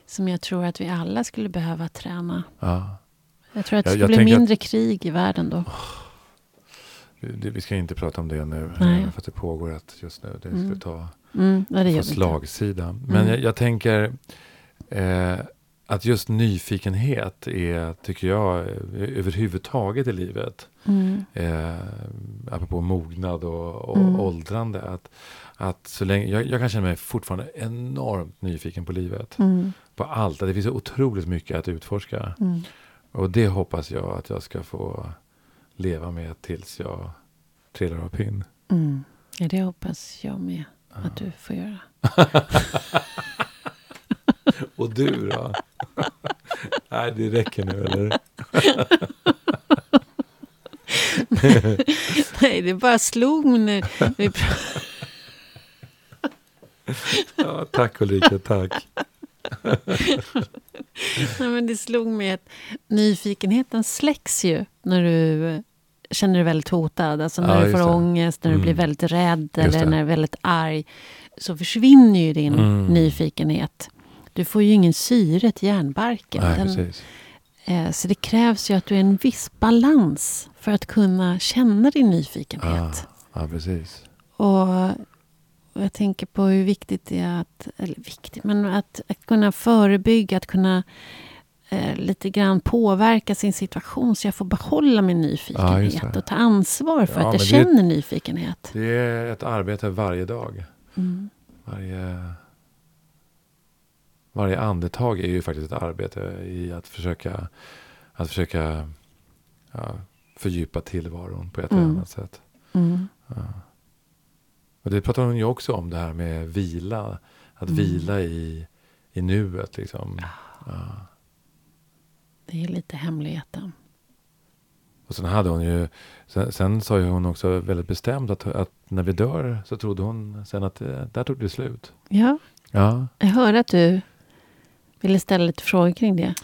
Som jag tror att vi alla skulle behöva träna. ja. Jag tror att det skulle jag bli tänker att- mindre krig i världen då. Vi, det- vi ska inte prata om det nu. Nej. För att det pågår ett just nu. Det Mm. skulle ta Mm, få inte. slagsida. Men Mm. jag, jag tänker eh, att just nyfikenhet är, tycker jag, eh, överhuvudtaget i livet. Mm, Eh, apropå mognad och, och Mm. åldrande. Att, att så länge, jag, jag kan känna mig fortfarande enormt nyfiken på livet. mm, På allt. Det finns så otroligt mycket att utforska. mm. Och det hoppas jag att jag ska få leva med tills jag trillar av pinn. Mm. Ja, det hoppas jag med att du får göra. *laughs* Och du då? *laughs* Nej, det räcker nu eller? *laughs* Nej, det bara slog mig nu. Ja, tack Ulrika, tack. Nej, men det slog mig att nyfikenheten släcks ju när du eh, känner dig väldigt hotad. Alltså när Ja, du får det. ångest, när du Mm. blir väldigt rädd eller när du är väldigt arg. Så försvinner ju din Mm. nyfikenhet. Du får ju ingen syre till hjärnbarken. Nej, Den- eh, så det krävs ju att du är en viss balans för att kunna känna din nyfikenhet. ja, precis. Och, och jag tänker på hur viktigt det är att, eller viktigt, men att, att kunna förebygga, att kunna eh, lite grann påverka sin situation så jag får behålla min Ja, nyfikenhet det. och ta ansvar för Ja, att jag men det- känner nyfikenhet. Det är ett arbete varje dag. Mm. Varje, varje andetag är ju faktiskt ett arbete i att försöka, att försöka ja, fördjupa tillvaron på ett eller Mm. annat sätt. Mm. Och det pratar hon ju också om, det här med vila. Att Mm. vila i, i nuet. Liksom. Ja. Det är lite hemligheten. Och sen hade hon ju, sen, sen sa ju hon också väldigt bestämt att, att när vi dör så trodde hon sen att eh, där tog det slut. Ja, Ja, jag hörde att du ville ställa lite frågor kring det.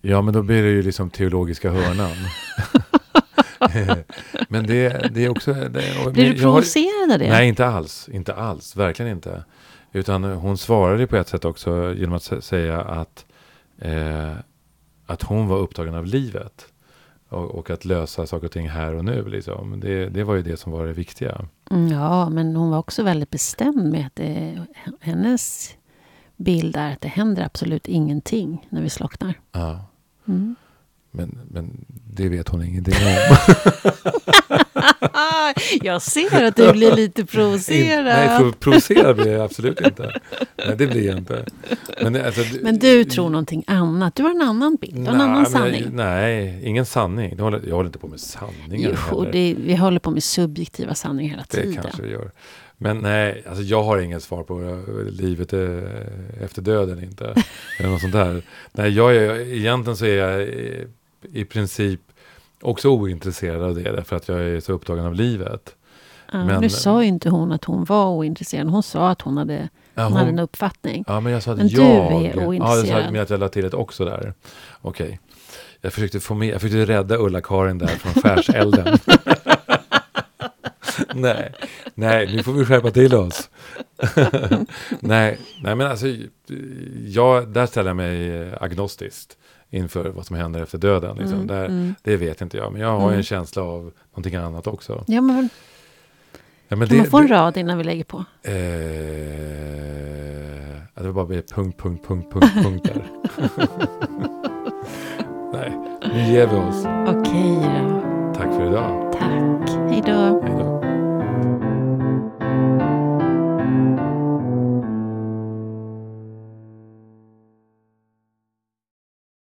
ja men då blir det ju liksom teologiska hörnan. *laughs* men det, det är också... Det, Blir du provocerad av det? Nej, inte alls. Inte alls. Verkligen inte. Utan hon svarade på ett sätt också genom att sä- säga att, eh, att hon var upptagen av livet. Och, och att lösa saker och ting här och nu. Liksom. Det, det var ju det som var det viktiga. Mm, Ja, men hon var också väldigt bestämd med att det, hennes bild är att det händer absolut ingenting när vi slocknar. Ja. Mm. Men, men det vet hon ingenting om. *laughs* Jag ser att du blir lite provocerad. nej, pro, provocerad blir jag absolut inte. Nej, det blir jag inte. Men, alltså, Men du tror någonting annat. Du har en annan bild, du har en annan men jag- sanning. nej, ingen sanning. Jag håller, jag håller inte på med sanningar Jo, det, vi håller på med subjektiva sanningar hela Det tiden. kanske det gör. Men nej, alltså jag har inget svar på eh, livet eh, efter döden inte. Eller något sånt där. Nej, jag är, egentligen så är jag i, princip också ointresserad av det, därför att jag är så upptagen av livet. Ja, Men- nu sa ju inte hon att hon var ointresserad. Hon sa att hon hade, Ja, hon hade en uppfattning. Ja, men jag sa att Men du jag... är Ja, jag sa ointresserad. att jag la till ett också där. Okej. Jag försökte få med, jag försökte rädda Ulla-Karin där från skärselden. *laughs* nej, nej, nu får vi skärpa till oss. *laughs* nej, nej, men alltså, jag, där ställer jag mig agnostiskt inför vad som händer efter döden. Liksom. Mm, där, mm. Det vet inte jag, men jag har Mm. en känsla av någonting annat också. Ja, men Ja, men kan man få en det, rad innan vi lägger på? eh, ja, det var bara punkt, punkt, punkt, punkt, punkter. *laughs* Nej, nu ger vi oss. Okej då. Tack för idag. Tack. Hej då.